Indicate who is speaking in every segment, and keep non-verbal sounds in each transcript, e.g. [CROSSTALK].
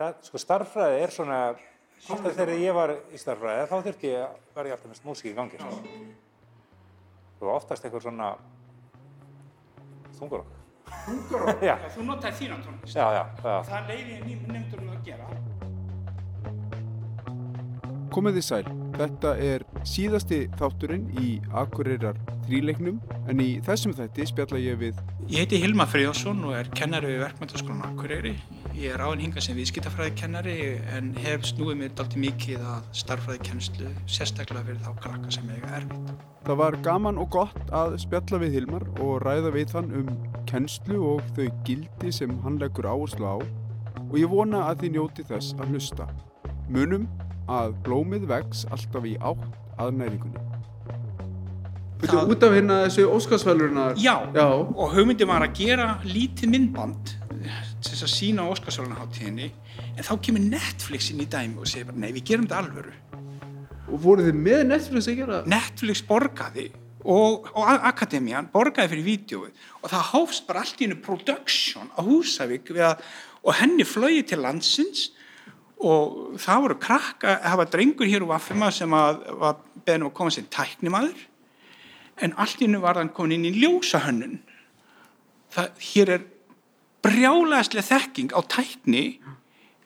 Speaker 1: það, sko starffræði er svona, alltaf þegar ég var í starffræði, þá þurfti ég, var ég alltaf með músík í gangi, sko. Og oftast eitthvað svona þungarokk.
Speaker 2: Hungarokk? [LAUGHS]
Speaker 1: Já.
Speaker 2: Þú notaði þína tónlist.
Speaker 1: Já, já, já.
Speaker 2: Það leiði nefndurinn að gera.
Speaker 3: Komið þið sæl, þetta er síðasti þátturinn í Akureyrar þríleiknum en í þessum þætti spjalla ég við
Speaker 2: Ég heiti Hilma Friðjónsson og er kennari við Verkmyndaskólan Akureyri. Ég er áinn hingað sem viðskiptafræðikennari en hef snúið mér dalti mikið að starffræðikennslu, sérstaklega fyrir þá krakka sem eiga erfitt.
Speaker 3: Það var gaman og gott að spjalla við Hilmar og ræða við hann um kennslu og þau gildi sem hann leggur áherslu á og ég vona að þið njóti þess að hlusta. Munum að blómið vex alltaf í átt að næringunni. Þetta
Speaker 2: Það-
Speaker 3: út af hérna þessu Óskarsvælurinnar
Speaker 2: Já,
Speaker 3: Já.
Speaker 2: og hugmyndi var að gera lítið myndband þess að sína á Óskarsvölunaháttíðinni en þá kemur Netflix inn í dæmi og segir bara nei, við gerum þetta alvöru.
Speaker 3: Og voruð þið með Netflix að gera?
Speaker 2: Netflix borgaði og, og A- Akademían borgaði fyrir vídjóið og það hófst bara allt í hennu production á Húsavík að, og henni flögi til landsins og það voru krakka, það var drengur hér úr Vaffima sem að, var beðin um að koma sem tæknimaður en allt í hennu var hann komin inn í ljósahönnun það, hér er brjálæðslega þekking á tækni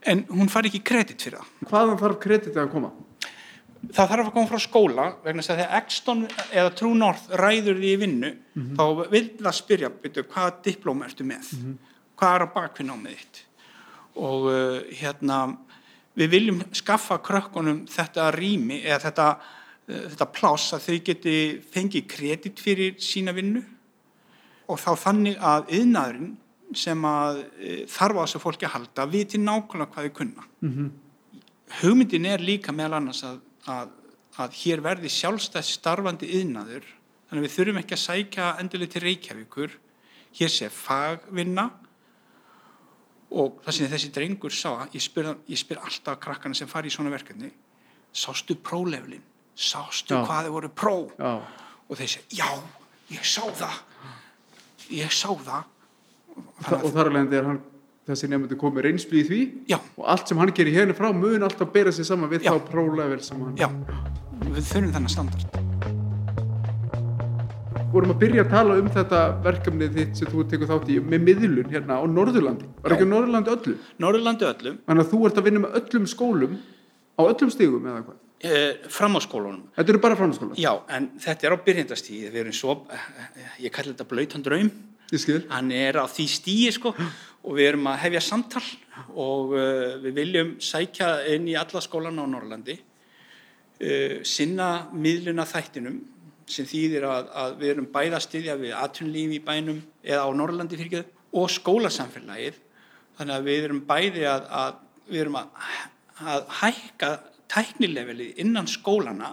Speaker 2: en hún fari ekki kredit fyrir það.
Speaker 3: Hvaðan þarf kreditið að koma?
Speaker 2: það þarf að koma frá skóla vegna þess að þegar Exton eða True North ræður því í vinnu þá vil það spyrja byrju, hvaða diplóm ertu með? Hvað er á bakvinn námið þitt? Og uh, hérna við viljum skaffa krökkunum þetta rými eða þetta, uh, þetta pláss að þau geti fengið kredit fyrir sína vinnu. Og þá þannig að yðnaðurinn sem að uh, þarf á þessu fólki að halda viti nákvæmlega hvað þau kunna. Hugmyndin er líka meðal annars að, að, að hér verði sjálfstætt starfandi yðnaður þannig að við þurfum ekki að sækja endilega til Reykjavíkur. Hér sé fagvinna og það sem þessi drengur sá ég spyr, ég spyr alltaf krakkana sem fari í svona verkefni sástu próleflin sástu
Speaker 3: Já.
Speaker 2: hvað þau voru pró
Speaker 3: Já.
Speaker 2: og þeir segja, já, ég sá það. Ég sá það.
Speaker 3: Þa, og þar alveg er hann þessi nefndu komið reynslu í því.
Speaker 2: Já,
Speaker 3: og allt sem hann gerir hérna frá mun alltaf bera sig saman við
Speaker 2: Já.
Speaker 3: þá prólevel sem hann
Speaker 2: já. Við þurfum þennan standard.
Speaker 3: Vorum að byrja að tala um þetta verkefni þitt sem þú tekur þátt í með miðlun hérna á Norðurlandi. Var ekki á Norðurlandi öllu?
Speaker 2: Norðurlandi öllum
Speaker 3: þannig að þú ert að vinna með öllum skólum á öllum stigum eða hvað?
Speaker 2: Eh, fram á skólunum
Speaker 3: þetta eru bara framhaldsskólar?
Speaker 2: Já, en þetta er á byrjendastíði, við erum svo, ég kalli þetta blöytan draum, hann er á því stíði sko og við erum að hefja samtal og uh, við viljum sækja inn í alla skólana á Norrlandi, uh, sinna miðluna þættinum sem þýðir að, að við erum bæða að styðja við atvinnlífi í bænum eða á Norrlandi fyrir ekki og skólasamfélagið, þannig að við erum bæði að, að við erum að, að hækka tæknilevelið innan skólana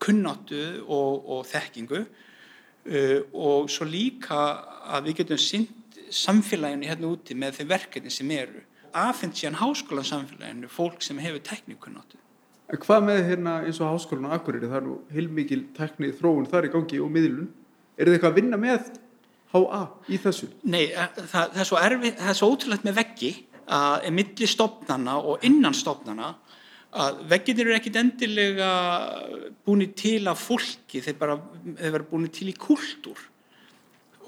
Speaker 2: kunnáttu og, og þekkingu og svo líka að við getum sint samfélaginu hérna úti með þeim verkefni sem eru. Aðfind síðan háskólan samfélaginu fólk sem hefur teknikunnáttu.
Speaker 3: en hvað með hérna eins og háskólan á Akureyri? Það er nú heilmikil tekni þróun þar í gangi og miðlun. Er þið eitthvað að vinna með HA í þessu?
Speaker 2: Nei, eh, það, það er svo er svo ótrúlegt með veggi að er milli stopnana og innan stopnana að veggir eru ekkit endilega búinir til af fólki, þeir bara, þeir vera búinir til í kultúr.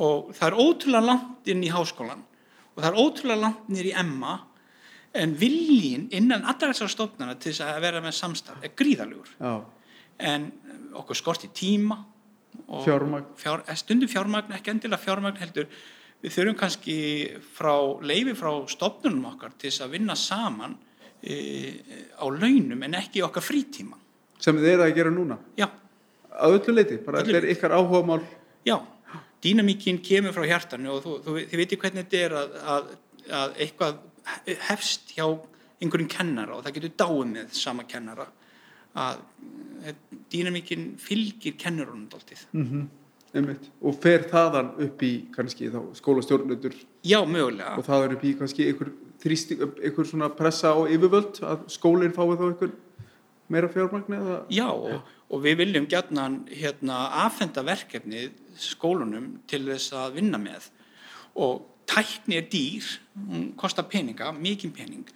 Speaker 2: Og það er ótrúlega langt inn í háskólan og það er ótrúlega langt nýr í Emma en viljin innan allar þessar stofnana til þess að vera með samstarf er gríðalugur
Speaker 3: já,
Speaker 2: en okkur skorti tíma
Speaker 3: Fjármagn.
Speaker 2: fjár, eh, stundum fjármagn, ekki endilega fjármagn heldur. Við þurfum kannski frá leifi frá stofnunum okkar til þess að vinna saman e, á launum en ekki í okkar frítíma.
Speaker 3: Sem þið eru að gera núna?
Speaker 2: Já,
Speaker 3: að öllu leiti, bara þetta er ykkar áhugamál.
Speaker 2: Já. Dýnamíkin kemur frá hjartanu og þú, þú, þið veitir hvernig þetta er að, að, að eitthvað hefst hjá einhverjum kennara og það getur dáið með sama kennara að dýnamíkin fylgir kennurunum dáltið.
Speaker 3: einmitt, og fer þaðan upp í kannski þá skólastjórnendur?
Speaker 2: Já, mögulega.
Speaker 3: og það er upp í kannski einhver, þrýsti, einhver svona pressa á yfirvöld að skólinn fái þá einhver meira fjármagn eða?
Speaker 2: Já, og, og við viljum gætnan hérna, aðfenda verkefnið skólunum til þess að vinna með. Og tækni er dýr, hún kostar peninga, mikið pening.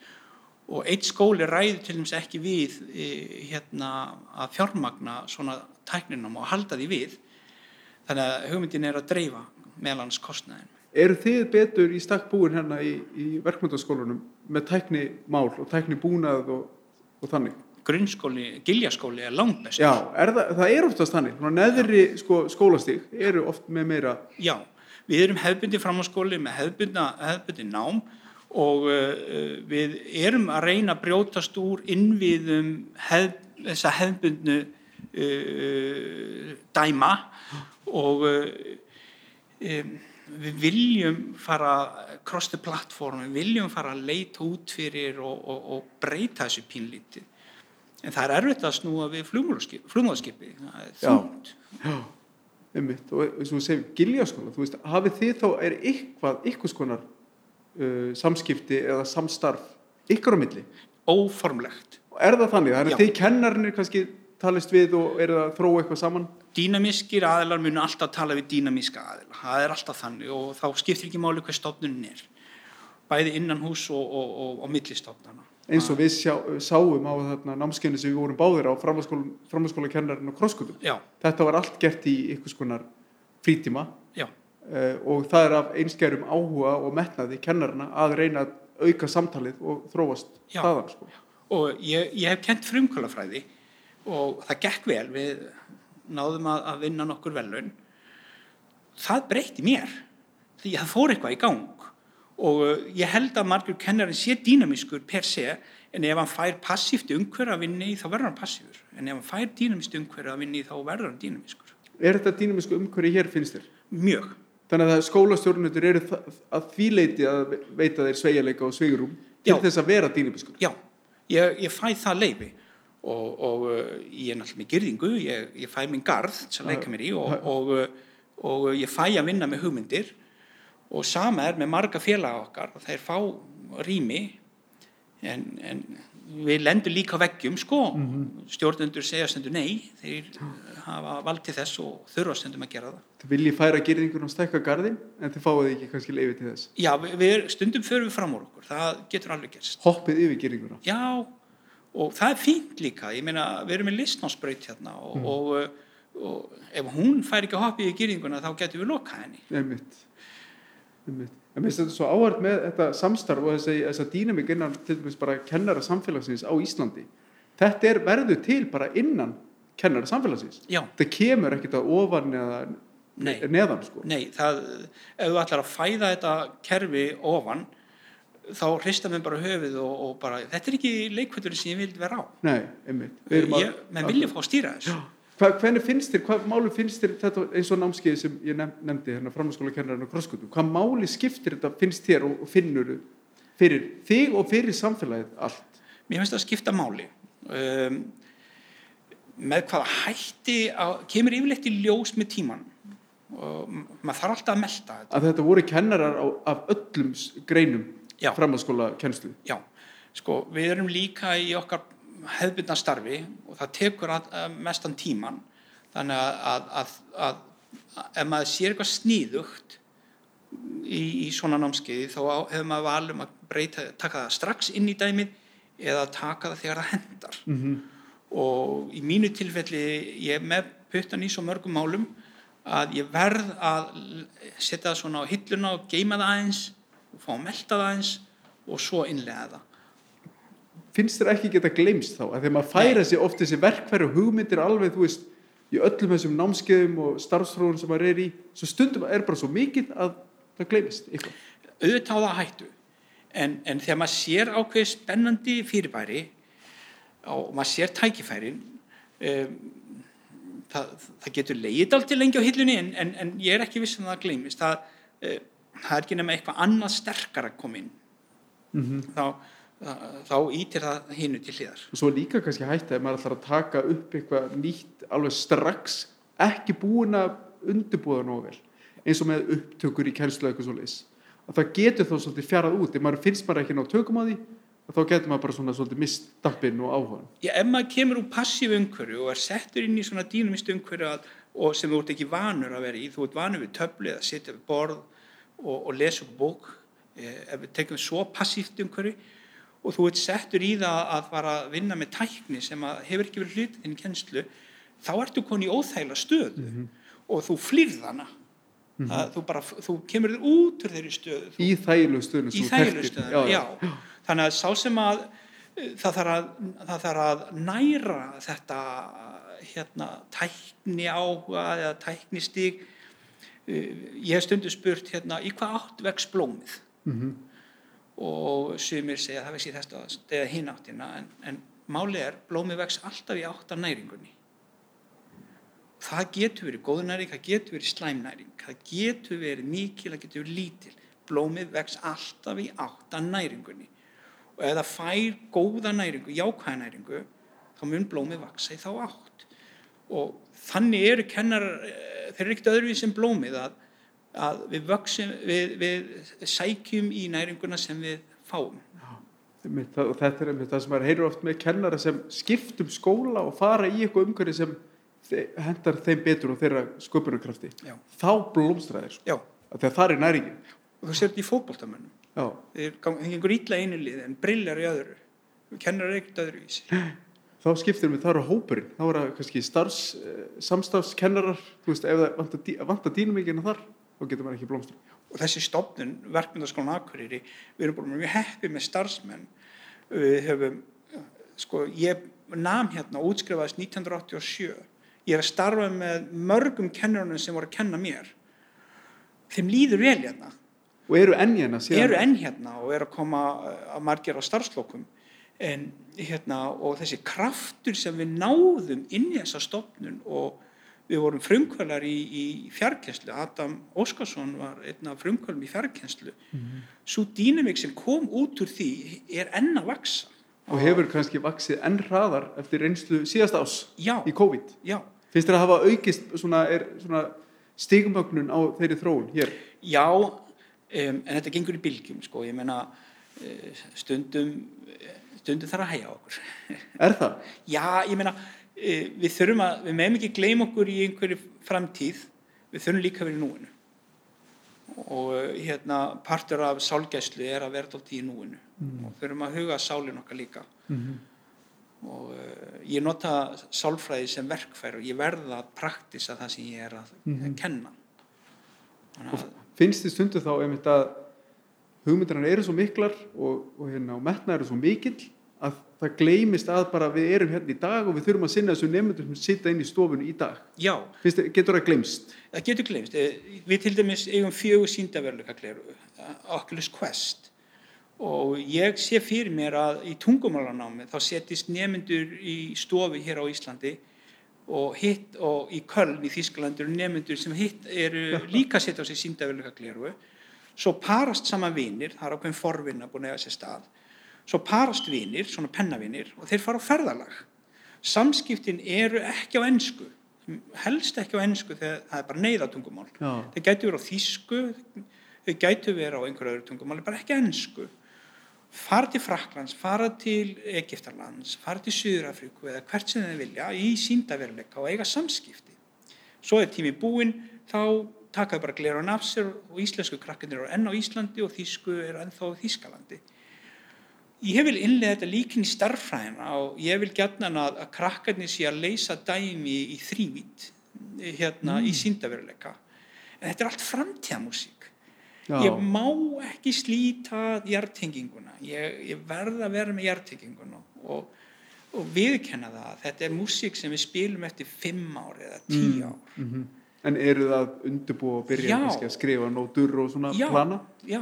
Speaker 2: Og eitt skóli ræður til dæmis ekki við e, hérna, að fjármagna svona tækninum og halda því við. Þannig að hugmyndin er að dreifa meðlans kostnæðin
Speaker 3: Eru þið betur í stakk búin hérna í, í verkmyndaskólanum með tækni mál og tækni búnað og, og þannig?
Speaker 2: grunnskóli, giljaskóli er langt best
Speaker 3: Já, er það, það er oftast þannig. Neðri sko, skólastig eru oft með meira,
Speaker 2: Já, við erum hefðbundi framháskóli með hefðbundna, hefðbundi nám og uh, við erum að reyna að brjótast úr innviðum hef, þessa hefðbundnu uh, dæma og uh, um, við viljum fara cross the platform, við viljum fara að leita út fyrir og, og, og breyta þessu pínlítið. En það er erfitt að snúa við flugmáðskipi, það er
Speaker 3: Já.
Speaker 2: þungt.
Speaker 3: einmitt, og eins og þú segir, giljaskóla, þú veist, hafið þið þá, er eitthvað, eitthvað skonar uh, samskipti eða samstarf ykkur á milli?
Speaker 2: Óformlegt.
Speaker 3: Og er það þannig? Þannig
Speaker 2: Já.
Speaker 3: að þið kennarnir kannski talist við og eru að þróa eitthvað saman?
Speaker 2: Dýnamískir aðilar munu alltaf tala við dýnamíska aðilar. Það er alltaf þannig og þá skiptir ekki máli hver stofnunin er. Bæði innan hús og, og, og, og millistofnana.
Speaker 3: Eins og við sjá, sáum á þarna námskeinu sem við vorum báðir á framhalskóla kennarinn og krosskutum. Þetta var allt gert í ykkur skonar frítíma
Speaker 2: já,
Speaker 3: uh, og það er af einskjærum áhuga og metnaði kennarina að reyna að auka samtalið og þróast
Speaker 2: Já.
Speaker 3: þaðan sko.
Speaker 2: og ég, ég hef kent frumkvölafræði og það gekk vel, við náðum að, að vinna nokkur velun. Það breytti mér því að það fór eitthvað í gang og uh, ég held að margur kennarinn sé dýnamískur per se en ef hann fær passíft umhverju að vinni þá verður hann passífur en ef hann fær dýnamískt umhverju að vinni þá verður hann dýnamískur.
Speaker 3: Er þetta dýnamisku umhverju hér finnst þér?
Speaker 2: Mjög.
Speaker 3: Þannig að skólastjórnundur eru að því leiti að veita þeir sveigjarleika og sveigurum til
Speaker 2: Já.
Speaker 3: þess að vera dýnamiskur.
Speaker 2: Já, ég, ég fæ það leifi og, og uh, ég er náttúrulega með gyrðingu, ég, ég fæ minn garð að leika mér í og, og, uh, og ég fæ að vinna með hugmyndir og sama er með marga félaga okkar, þeir fá rými en, en við lendum líka veggjum sko, stjórnendur segja stundum nei, þeir hafa vald til þess og þurfa stundum að gera það.
Speaker 3: Þið viljið færa girðingun og stækka garðin en þið fáið ekki kannski leifi til þess.
Speaker 2: Já, við, við stundum förum við fram úr okkur, það getur alveg gerst.
Speaker 3: Hoppið yfir girðinguna.
Speaker 2: Já, og það er fínt líka, ég meina, við erum með listnámsbraut hérna og, og, og ef hún fær ekki að hoppa í gýringuna þá getum við lokað henni.
Speaker 3: Einmitt. Einmitt. En mér finnst þetta svo áhært með þetta samstarf og þessi, þessa dýnamik innan til dæmis bara kennara samfélagsins á Íslandi. Þetta er verður til bara innan kennara samfélagsins.
Speaker 2: Já,
Speaker 3: Það kemur ekkert að ofan eða neðan sko.
Speaker 2: nei, það, ef þú ætlar að fæða þetta kerfi ofan, þá hrista mér bara höfuð og, og bara, þetta er ekki leikvöldurinn sem ég vildi vera á.
Speaker 3: Nei, einmitt.
Speaker 2: Menn vilja fá að stýra þessu.
Speaker 3: Hva, hvernig finnst þér, hvað máli finnst þér þetta eins og námskeið sem ég nef, nefndi hérna framhanskóla kennarinn og krosskutum, hvað máli skiptir þetta finnst þér og, finnur fyrir þig og fyrir samfélagið allt?
Speaker 2: Mér finnst það að skipta máli. Um, með hvaða hætti að, kemur yfirleitt í ljós með tíman og maður þarf alltaf að melta þetta.
Speaker 3: Að þetta voru kennarar á, af öllum greinum. Framhanskóla kennslu.
Speaker 2: Já, sko, við erum líka í okkar hefðbundna starfi og það tekur að, að mestan tíman þannig að, að, að, að, að ef maður sér eitthvað sníðugt í, í svona námskeiði þá hefur maður valum að breyta, taka það strax inn í dæmið eða taka það þegar það hendar
Speaker 3: Mm -hmm.
Speaker 2: og í mínu tilfelli ég er með puttan í svo mörgum málum að ég verð að setja það svona á hilluna og geima það aðeins fá að melta það aðeins og svo innlega það
Speaker 3: Finnst þér ekki geta gleymst þá? Að þegar maður færa sér oft þessi verkfæri og hugmyndir alveg, þú veist, í öllum þessum námskeiðum og starfsfróðun sem maður er í, svo stundum er bara svo mikið að það gleymist eitthvað.
Speaker 2: auðvitað á það hættu en, en þegar maður sér ákveð spennandi fyrirbæri og maður sér tækifærin um, það, það getur leiðið aldrei lengi á hillunni en, en, en ég er ekki viss um að það gleymist það, uh, það er ekki nema eitthvað annað sterkar að koma inn.
Speaker 3: Mm
Speaker 2: þá, þá, þá ítir það hinnu til hliðar.
Speaker 3: Og svo líka kannski hægt að maður ætlar að taka upp eitthvað nýtt alveg strax ekki búin að undirbúða nógu vel eins og með upptökur í kennslu eða eitthvað svo leis að það getur þá svolítið fjarað út. Ef maður finnst maður ekki ná tökum á því þá getur maður bara svona svolítið mist dampinn og áhugan
Speaker 2: Já, ef maður kemur úr passív umhverju og er settur inn í svona dýnumist umhverju og sem þú ert ekki vanur að vera í, þú ert vanur við töfli eða sitja við borð og, og lesa upp bók, eh, ef við tekum svo passíft umhverju og þú ert settur í það að fara að vinna með tækni sem hefur ekki verið hlutið þinn í kennslu, þá ertu koni í óþægla stöðu og þú flýrð hana. Mm þú, bara, þú kemur þér út úr þeirri stöðu. Þú,
Speaker 3: Í þægilegu stöðunum
Speaker 2: í þægilegu stöðu, já, Þannig að sá sem að það þarf að, það þarf að næra þetta hérna, tækni áhuga eða tækni stíg. Ég hef stundu spurt hérna, í hvað átt vex blómið?
Speaker 3: Mhm.
Speaker 2: og sumir segja að það vex í þesta eða hinn áttina en, en máli er blómið vex alltaf í átt af næringunni það getur verið góð næring, það getur verið slæm næring það getur verið mikil, það getur verið lítil blómið vex alltaf í átt af næringunni og ef það fær góða næringu, jákvæða næringu þá mun blómið vaksa í þá átt og þannig eru kennar þeir eru ekkert öðruvís sem blómið að að við, vöksum, við, við sækjum í næringuna sem við fáum.
Speaker 3: Og þetta er einmitt það sem maður heyrir oft með kennara sem skiptum skóla og fara í eitthvað umhverfi sem hendar þeim betur og þeirra sköpunarkrafti. Þá blómstræðir, sko. Þegar það er næringin.
Speaker 2: og þú sér þetta í fótboltamönnum.
Speaker 3: Já.
Speaker 2: Þeir þeir gengur illa einu liði en brillar í öðru. Kennar ekkert öðru í sig. [LAUGHS]
Speaker 3: Þá skiptir við, það eru hópurinn. Þá eru það kannski starfs, eh, samstafskennarar, þú veist, ef það vantar, dí- vantar dýnumíkina þar, þá getur maður ekki blómstrað.
Speaker 2: Og þessi stofnun, verkmyndaskólan Akureyri, við erum búin mjög heppið með starfsmenn. Við höfum, sko, ég nam hérna útskrifaðist 1987. Ég er að starfa með mörgum kennurunum sem voru að kenna mér. Þeim líður vel hérna.
Speaker 3: Og eru enn hérna
Speaker 2: eru enn hérna og eru að koma að margir á starfslokum en hérna og þessi kraftur sem við náðum inn í þessa stofnun og við vorum frumkvölar í, í fjarkenslu Adam Óskarsson var einn af frumkvölum í fjarkenslu mm -hmm. svo dýnumik sem kom út úr því er enn að vaksa
Speaker 3: Og hefur kannski vaksið enn hraðar eftir reynslu síðast ás
Speaker 2: Já.
Speaker 3: í COVID.
Speaker 2: já,
Speaker 3: Finnst þér að hafa aukist svona, svona stigmögnun á þeirri þróun hér?
Speaker 2: já um, en þetta gengur í bylgjum sko, ég meina eh, stundum stundum þarf að hæja á okkur [LAUGHS]
Speaker 3: Er það?
Speaker 2: Já, ég meina, eh, við þurfum að, við meðum ekki gleyma okkur í einhverju framtíð, við þurfum líka að vera í núinu. Og eh, hérna, partur af sálgæslu er að vera dálítið í núinu og þurfum að huga sálinn okkar líka. Og uh, ég nota sálfræði sem verkfæri og ég verða að praktisa það sem ég er að mm kenna. Þannig að,
Speaker 3: Finnst þið stundu þá einmitt að hugmyndirnar eru svo miklar og, og hérna, og metna eru svo mikill að það gleymist að bara við erum hérna í dag og við þurfum að sinna þessu nefndur sem sitja inn í stofunni í dag.
Speaker 2: já,
Speaker 3: Finnst getur það gleymst?
Speaker 2: það getur glemst. Við til dæmis eigum fjögur síndaveruleika gleru, Oculus Quest og ég sé fyrir mér að í tungumálanámi þá setjist nemyndur í stofu hér á Íslandi og hitt og í Köln í Þískalandur nemyndur sem hitt eru [LAUGHS] líka setja á sig síndaveruleika gleru svo parast saman vinir, það er ákveðin forvinna búin að eiga sér stað svo parast vinir, svona pennavinir og þeir fara á ferðalag. Samskiptin eru ekki á ensku helst ekki á ensku þegar það er bara neyðatungumál þeir gætu verið á þýsku þeir gætu verið á einhverju öðru tungumáli bara ekki ensku. Fara til Fraklands, fara til Egiptarlands, fara til Suðurafríku eða hvert sem þeir vilja í síndaveruleika og eiga samskipti. Svo er tími búinn þá taka þau bara glerun af sér og íslensku krakkarnir eru enn á Íslandi og þýsku eru ennþá á Þýskalandi ég vil innlega þetta líkin í starffræðina og ég vil gætna að, að krakkarnir sé að leysa dæmi í þrývít hérna í síndaveruleika en þetta er allt framtíðamúsík
Speaker 3: Já.
Speaker 2: ég má ekki slíta hjartenginguna ég, ég verð að vera með hjartenginguna og, og viðkenna það þetta er músík sem við spilum eftir fimm ár eða tíu ár.
Speaker 3: Mm En eru það undirbúið að byrja
Speaker 2: Já.
Speaker 3: að skrifa nótur og svona
Speaker 2: já,
Speaker 3: plana?
Speaker 2: já,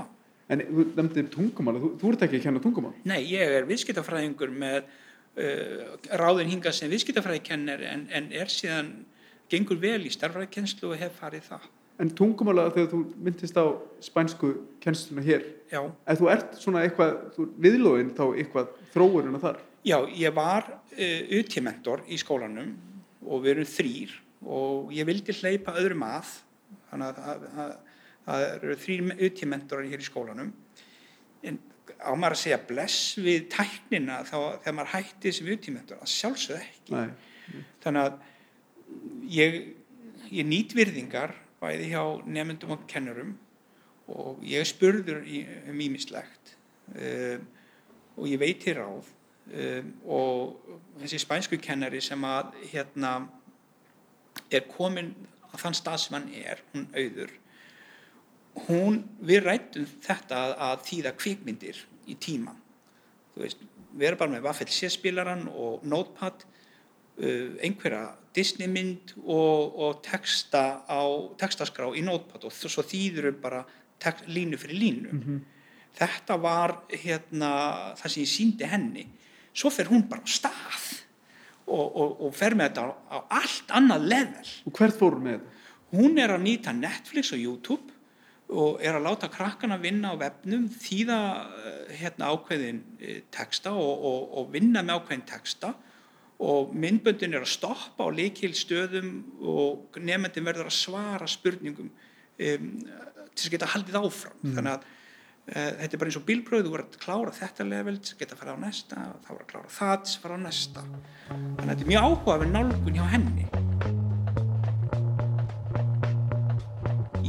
Speaker 3: En þú nefndir tungumál, þú, þú ert ekki að kenna tungumál?
Speaker 2: nei, ég er viðskiptafræðingur með uh, ráðin hingað sem viðskiptafræðikenner en, en er síðan gengur vel í starfræðikenslu og hef farið það
Speaker 3: En tungumála þegar þú myndist á spænsku kennsluna hér,
Speaker 2: já,
Speaker 3: ef þú ert svona eitthvað, þú viðlóðin þá eitthvað þróurinn að þar?
Speaker 2: Já, ég var uh, UT-mentor í skólanum og við erum þrýr og ég vildi hleypa öðrum að þannig að, að, að, að eru þrýr UT-mentorar hér í skólanum. En á maður að segja bless við tæknina þá þegar maður hætti sem UT-mentor að sjálfsögðu ekki.
Speaker 3: Nei.
Speaker 2: þannig að ég, ég nýt virðingar bæði hjá nefndum og kennurum og ég spurður um ímislegt uh, og ég veiti ráð um, og þessi spænsku kennari sem að hérna er komin á þann stað sem hann er, hún auður hún, við rættum þetta að, að þýða kvikmyndir í tíma. Þú veist, við erum bara með Vaffel C-spilaran og Notepad uh, einhverja Disney mynd og, og texta á textaskrá í Notepad og svo þýður við bara text, línu fyrir línu. Þetta var hérna það sem ég síndi henni. Svo fer hún bara á stað og, og, og fer með þetta á, á allt annað level.
Speaker 3: Og hvert fór með
Speaker 2: hún er að nýta Netflix og YouTube og er að láta krakkana vinna á vefnum, þýða eh, hérna ákveðin eh, texta og, og, og vinna með ákveðin texta. Og myndböndin er að stoppa á leikilstöðum og nefndin verður að svara spurningum um, til að geta haldið áfram. Þannig að uh, þetta er bara eins og bílbröð þú verður að klára þetta level geta að fara á næsta þá verður að klára það fara á næsta. Þannig að þetta er mjög áhugaverð nálgun hjá henni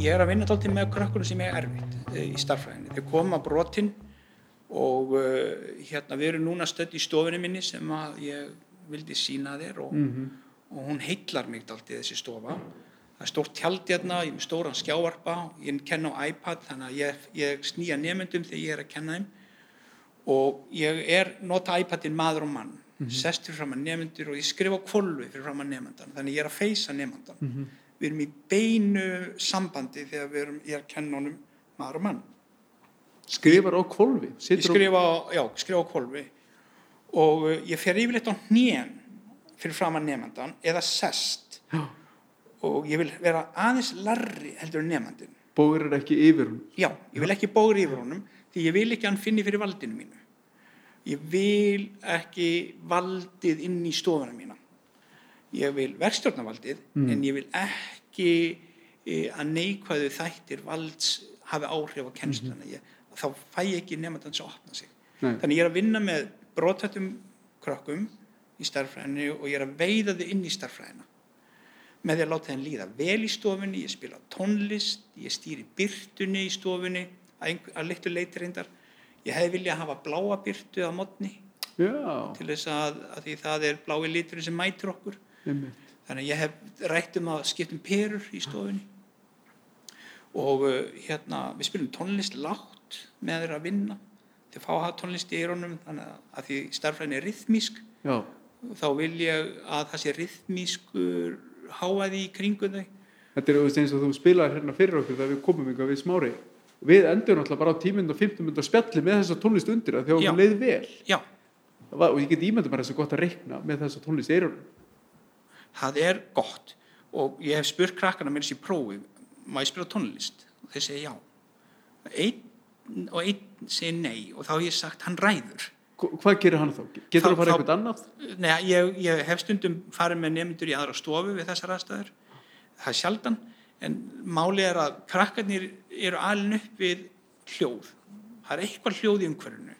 Speaker 2: ég er að vinna dálítið með krökkunum sem er erfitt eh, í starffræðinni. Þeir koma brotin og uh, hérna við erum núna stödd í stofunni minni sem að ég vildi sína þér og, og hún heillar mig dálítið þessi stofa. Það er stórt tjald hérna, ég er með stóran skjávarpa, ég kenna á iPad þannig að ég, ég snýja nefndum þegar ég er að kenna þeim. Og ég er nota iPadin maður og mann, sest fyrir fram að nefndur og ég skrifa kvolvi fyrir fram að nefndan, þannig ég er að feysa nefndan við erum í beinu sambandi þegar við erum, er að kenna honum maður og mann.
Speaker 3: Skrifar á kolvi?
Speaker 2: Skrifa á, já, skrifa á kolvi og uh, ég fer yfirleitt á hnén fyrir fram að nefndan eða sest
Speaker 3: Já.
Speaker 2: og ég vil vera aðeins larri heldur en nefndin.
Speaker 3: Bóður er ekki yfir hún.
Speaker 2: Já, ég vil ekki bóður yfir honum því ég vil ekki hann finni fyrir valdinu mínu. Ég vil ekki valdið inn í stofuna mína. Ég vil verkstjórnavaldið en ég vil ekki e, að neikvæðu þættir valds hafi áhrif á kennsluna. Ég, þá fæ ég ekki nefndans að opna sig.
Speaker 3: Nei.
Speaker 2: Þannig ég er að vinna með brotættum krökkum í starffræðinu og ég er að veiða þau inn í starffræðina með því að láta þeim líða vel í stofunni, ég spila tónlist, ég stýri byrtunni í stofunni, að, að litlu leiti reyndar. Ég hefði viljað hafa bláa byrtu á modni
Speaker 3: Já,
Speaker 2: til þess að, að því það er blái liturinn sem mætir okkur.
Speaker 3: einmitt.
Speaker 2: Þannig að ég hef rætt um að skiptum perur í stofunni. Og uh, hérna, við spilum tónlist lágt með þeirra að vinna. Þeir fá að hafa tónlist í eironum, þannig að, að því starfræðin er rithmísk,
Speaker 3: Já,
Speaker 2: þá vil ég að það sé rithmískur háaði í kringu þau.
Speaker 3: þetta er eins og þú spilaðir hérna fyrir okkur þegar við komum yngar við smári. Við endur náttúrulega bara á tímynd og 15 mynd spjalli með þessa tónlist undir það
Speaker 2: Já.
Speaker 3: okkur leið vel.
Speaker 2: Já,
Speaker 3: Það og ég get ímyndum bara þessu gott að reikna með þessa tónlist í eyrunum.
Speaker 2: Það er gott og ég hef spurt krakkana mér þessi prófi, má ég spila tónlist? Og þeir segja já. Einn og einn segir nei og þá hef ég sagt hann ræður.
Speaker 3: Hva- Hvað gerir hann þá? Getur hann að fara eitthvað annað?
Speaker 2: Nei, ég, ég hef stundum farið með nefndur í aðra stofu við þessar aðstæður. Það er sjaldan, en máli er að krakkarnir eru alin upp við hljóð. Það er eitthvað hljóð í umhverfinu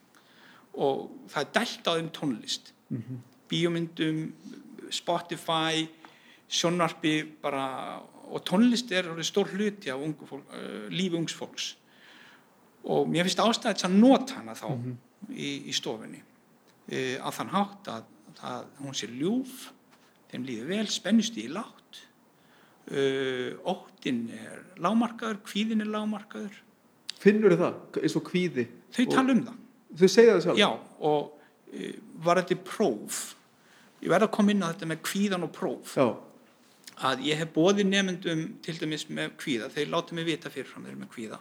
Speaker 2: og það er dælt á þeim tónlist. Bíómyndum, Spotify, sjónvarpi bara, og tónlist er stór hluti af ungu fólk, uh, lífi ungs fólks. Og mér finnst ástæðið að nota hana þá í, í stofunni e, á þann hátt að, að hún sé ljúf, þeim líður vel, spennust í látt, e, óttin er lámarkaður, kvíðin er lámarkaður,
Speaker 3: Finnur það? Eins og kvíði?
Speaker 2: þau
Speaker 3: Og-
Speaker 2: tala um það.
Speaker 3: Þau segja það sjálf?
Speaker 2: Já, og e, var þetta próf, ég verð að koma inn á þetta með kvíðan og próf,
Speaker 3: Já.
Speaker 2: að ég hef bóðið nefndum til dæmis með kvíða, þeir láta mig vita fyrirfram þeir með kvíða.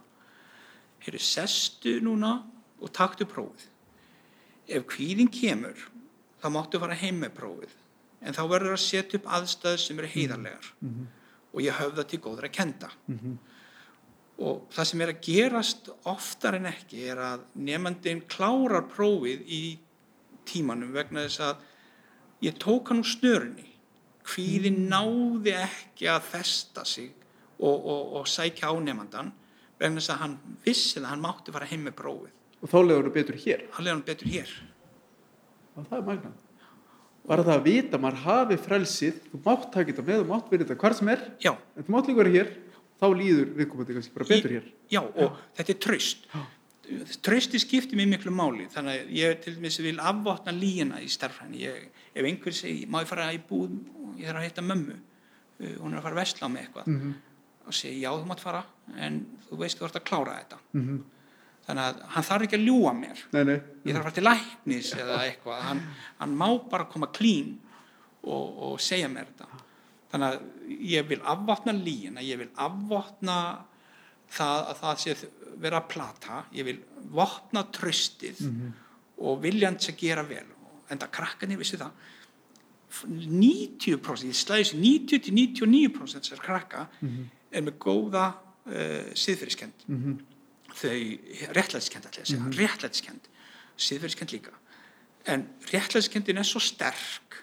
Speaker 2: Heyrðu, sestu núna og taktu prófið. Ef kvíðin kemur, þá máttu fara heim með prófið. En þá verður að setja upp aðstæður sem eru heiðarlegar. Og ég höfða til góður að kenda. Og það sem er að gerast oftar en ekki er að nefndin klárar prófið í tímanum vegna þess að ég tók hann úr snörunni. Kvíðin náði ekki að festa sig og, og, og sækja á nefndan vegna þess að hann vissi að hann mátti fara heim með prófið.
Speaker 3: Og þá leður þú betur hér.
Speaker 2: Hann leiði hann betur hér.
Speaker 3: Og það er magnað. Bara það að vita, maður hafi frelsið, þú mátt taka þetta með, þú mátt verið þetta hvar sem er,
Speaker 2: Já,
Speaker 3: en þú mátt líka vera hér, þá líður viðkomandi kannski bara betur hér.
Speaker 2: Já, og þetta er traust. trösti skiptir mér miklu máli þannig að ég til dæmis vil afvotna líina í starfræðinni ég, ef einhver segi, má ég fara í búð? Ég þarf að hitta mömmu. Uh, hún er að fara að vesla á mig eitthvað.
Speaker 3: Mhm.
Speaker 2: og segi já þú mátt fara en þú veist þú ert að klára þetta.
Speaker 3: Mhm.
Speaker 2: þannig að hann þarf ekki að ljúa mér.
Speaker 3: Nei, nei.
Speaker 2: ég þarf að fara til læknis eða eitthvað. Hann, hann má bara koma klín og, og segja mér þetta. Þannig að ég vil afvotna líina ég vil afvotna það að það sé vera að plata. Ég vil vopna tröstið og viljand sem gera vel en það krakkarnir vissi það. 90% ég slæði þessi 90-99% þessar krakka er með góða uh, siðferðiskend þau réttlætiskend ætla ég að segja, mm réttlætiskend siðferðiskend líka. En réttlætiskendin er svo sterk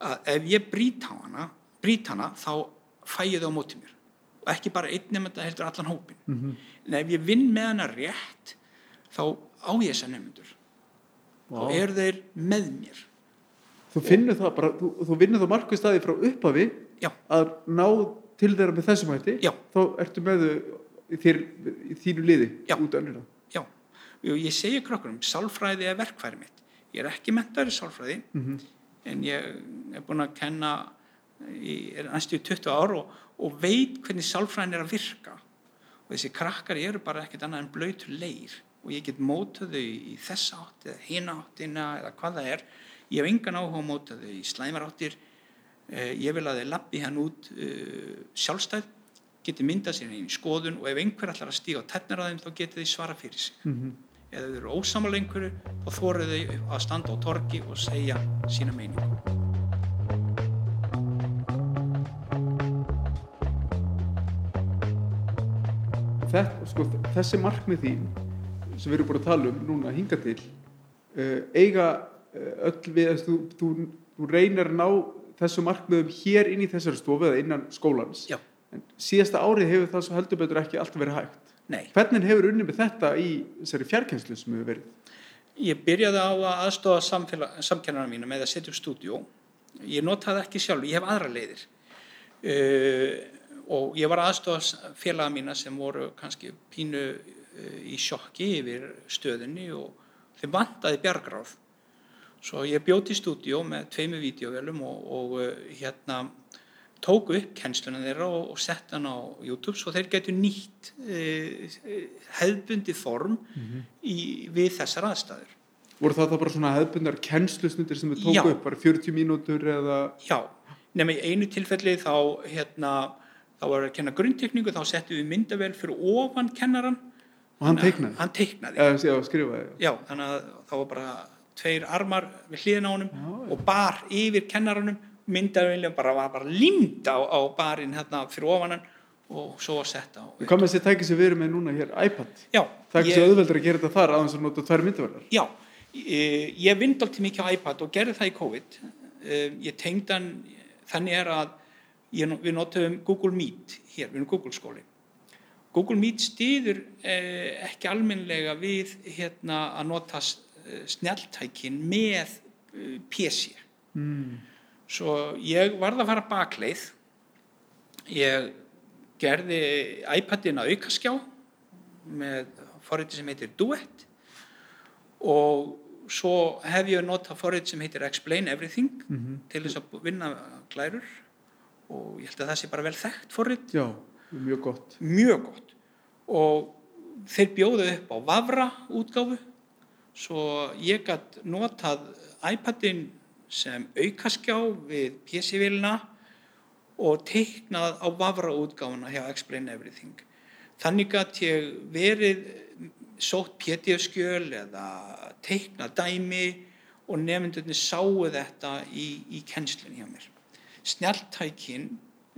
Speaker 2: að ef ég brýt á hana brýt hana þá fæ ég það á móti mér. Og ekki bara einn nefnda heldur allan hópin en ef ég vinn með hana rétt þá á ég þessa nefndur og eru þeir með mér?
Speaker 3: Þú finnur það bara, þú, þú vinnur það markvið staði frá upphafi
Speaker 2: já,
Speaker 3: að ná til þeirra með þessum hætti.
Speaker 2: Já.
Speaker 3: þá ertu með þau í, þér, í þínu liði
Speaker 2: Já.
Speaker 3: út önnur
Speaker 2: já. Og ég segi krokkurum, sálfræði er verkfæri mitt. Ég er ekki mentaður í sálfræði
Speaker 3: Mhm.
Speaker 2: en ég er búin að kenna í er næstu í 20 ár og, og veit hvernig sálfræðin er að virka. Og þessi krakkar eru bara ekkert annað en blöytur leir og ég get mótað þau í þessa átt eða hina áttina eða hvað það er. Ég hef engan áhuga að móta þau í slæmar áttir. Eh, ég vil að þau lappi hann út uh, sjálfstæð geti myndað sér einn skoðun og ef einhver ætlar að stíga á tennar á þeim þá geti þau svara fyrir sig.
Speaker 3: Mhm.
Speaker 2: eða þau eru ósamála einhverju þá þóru þau að standa á torgi og segja sína meiningu.
Speaker 3: Þetta, sko, þessi markmið þín sem við erum búin að tala um núna hinga til uh, eiga uh, öll við að þú, þú, þú reynir að ná þessu markmiðum hér inn í þessari stofu eða innan skólans.
Speaker 2: Já.
Speaker 3: en síðasta árið hefur það svo heldur betur ekki alltaf verið hægt.
Speaker 2: Nei,
Speaker 3: hvernig hefur unnið með þetta í þessari fjarkenslu sem hefur verið?
Speaker 2: Ég byrjaði á að aðstofa samkennarna mína með að setja upp stúdíó. Ég notaði ekki sjálf, ég hef aðra leiðir. Uh, og ég var aðstofa félaga mína sem voru kannski pínu í sjokki yfir stöðunni og þeim vantaði bjargráð. Svo ég bjóti í stúdíó með tveimu vídeovélum og, og uh, hérna tóku upp kennsluna þeirra og, og sett hann á YouTube. Svo þeir getur nýtt uh, hefðbundi form í, við þessar aðstæður.
Speaker 3: Voru það þá bara svona hefðbundar kennslusnundir sem þið tóku
Speaker 2: Já.
Speaker 3: upp bara 40 mínútur eða?
Speaker 2: Já, nema í einu tilfelli þá, hérna, þá var að kenna grunntekningu, þá settum við myndavel fyrir ofan kennaran.
Speaker 3: Og hann
Speaker 2: að-
Speaker 3: teiknaði
Speaker 2: Hann teiknaði,
Speaker 3: já, skrifaði já.
Speaker 2: þannig að þá var bara tveir armar við hliðin á honum og bar yfir kennaranum, myndavelin bara var bara límd á, á barinn hérna fyrir ofan hann og svo var sett á.
Speaker 3: hvað með þessi tæki sem við erum með núna hér, iPad
Speaker 2: Já,
Speaker 3: það er ekki svo auðveldur að gera þetta þar aðeins að nota tvær myndaverðar
Speaker 2: Já, ég, ég vind alltaf mikið á iPad og gerði það í COVID. Eh, Ég tengd hann, þannig er að ég, við notum Google Meet hér, við erum Google skóli. Google Meet stýður eh, ekki almennilega við hérna, að nota eh, snjalltækin með eh, PC.
Speaker 3: mm.
Speaker 2: Svo ég varð að fara bakleið. Ég gerði iPadin að aukaskjá með forriti sem heitir Duet og svo hef ég notað forrið sem heitir Explain Everything
Speaker 3: Mhm.
Speaker 2: til þess að vinna glærur og ég held að það sé bara vel þekkt forrið,
Speaker 3: já, mjög gott
Speaker 2: mjög gott og þeir bjóðu upp á Vavra útgáfu svo ég gætt notað iPadin sem aukaskjá við PC-vilna og teiknað á Vavra útgáfuna hjá Explain Everything þannig gætt ég verið sótt PDF-skjöl eða teiknað dæmi og nefndunni sáu þetta í, í kennslunni hjá mér. Snjalltækin,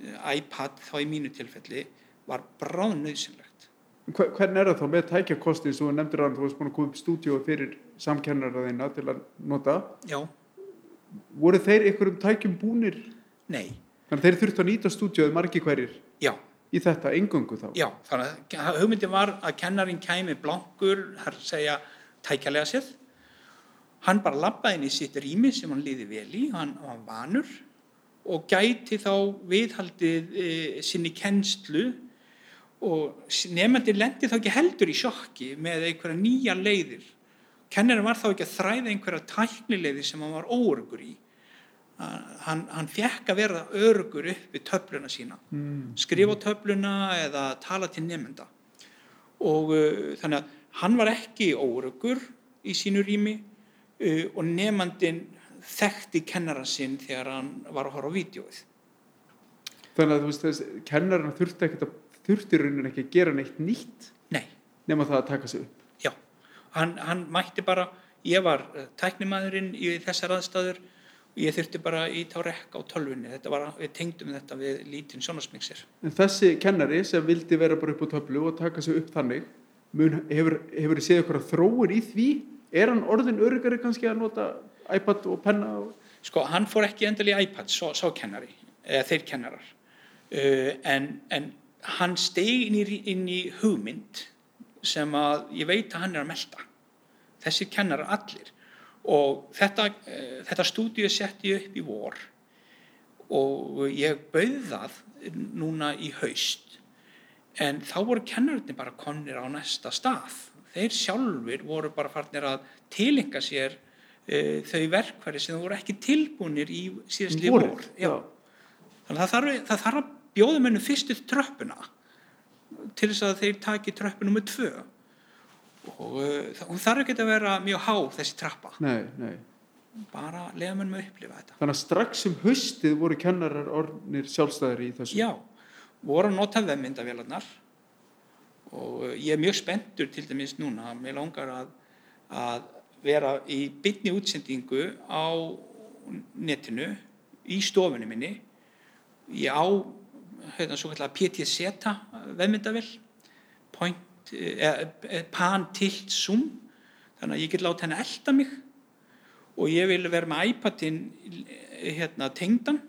Speaker 2: eh, iPad þá í mínu tilfelli, var bráðnauðsynlegt.
Speaker 3: Hver, hvernig er það þá með tækjakosti sem þú nefndir að þú varst búin að koma upp stúdíu fyrir samkennara þína til að nota.
Speaker 2: Já,
Speaker 3: voru þeir einhverjum tækjum búnir?
Speaker 2: Nei,
Speaker 3: þannig að þeir þurftu að nýta stúdíuð margi hverjir
Speaker 2: já,
Speaker 3: í þetta engöngu þá?
Speaker 2: Já. Þannig að hugmyndin var að kennarin kæmi blankur, þar segja tækjalega séð. Hann bara labbaði inn í sitt rými sem hann liði vel í, hann var vanur og gæti þá viðhaldið e, sinni kennslu og nefnandi lendi þá ekki heldur í sjokki með einhverja nýja leiðir. Kennarinn var þá ekki að þræða einhverja tæknileiði sem hann var óörgur í. Hann, hann fekk að vera örgur upp við töfluna sína. Mm. skrifa töfluna eða tala til nefnda og uh, þannig að hann var ekki óörgur í sínu rými uh, og nefnandin þekkti kennara sinn þegar hann var að horfa á vídjóið
Speaker 3: Þannig að þú veist þess, kennarinn þurfti ekkert að þurfti raunin ekki að gera neitt nýtt
Speaker 2: Nei.
Speaker 3: nema það að taka sig upp.
Speaker 2: Já, hann, hann mætti bara, ég var eh, tæknimaðurinn í þessar aðstæður og ég þurfti bara í tá rekka á tölvunni, þetta var, við tengdum þetta við lítinn sjónasmixir.
Speaker 3: En þessi kennari sem vildi vera bara upp á töflu og taka sig upp þannig, mun, hefur, þið séð eitthvað þróur í því? Er hann orðin örugari kannski að nota iPad og penna? Og...
Speaker 2: Sko, hann fór ekki endal í iPad, svo, svo kennari, eða þeir kennarar uh, en, en hann stegi inn í, inn í hugmynd sem að ég veit að hann er að melda þessi kennar allir. Og þetta, uh, þetta stúdíu setti ég upp í vor og ég bauð það núna í haust. En þá voru kennarinn bara konir á næsta stað. Þeir sjálfur voru bara farnir að tilenga sér uh, þau verkværi sem voru ekki tilbúinir í síðast í vor þannig að það þarf, það þarf að bjóðum hennum fyrstu tröppuna til þess að þeir taki tröppuna með tvö. Og uh, hún þarf ekki að vera mjög há þessi trappa.
Speaker 3: Nei, nei.
Speaker 2: bara leiðum hennum að upplifa þetta.
Speaker 3: Þannig að strax um haustið voru kennarar ornir sjálfstæðir í þessu.
Speaker 2: Já, voru að nota vefmyndavélarnar. Og uh, ég er mjög spenntur til dæmis núna, mér langar að, að vera í bytni útsendingu á netinu í stofunni minni. Ég á hérna svo kallar PTZ veðmyndavill point, eh, eh, pan tilt zoom. Þannig að ég get láta henni elda mig og ég vil vera með iPadin eh, hérna tengdan.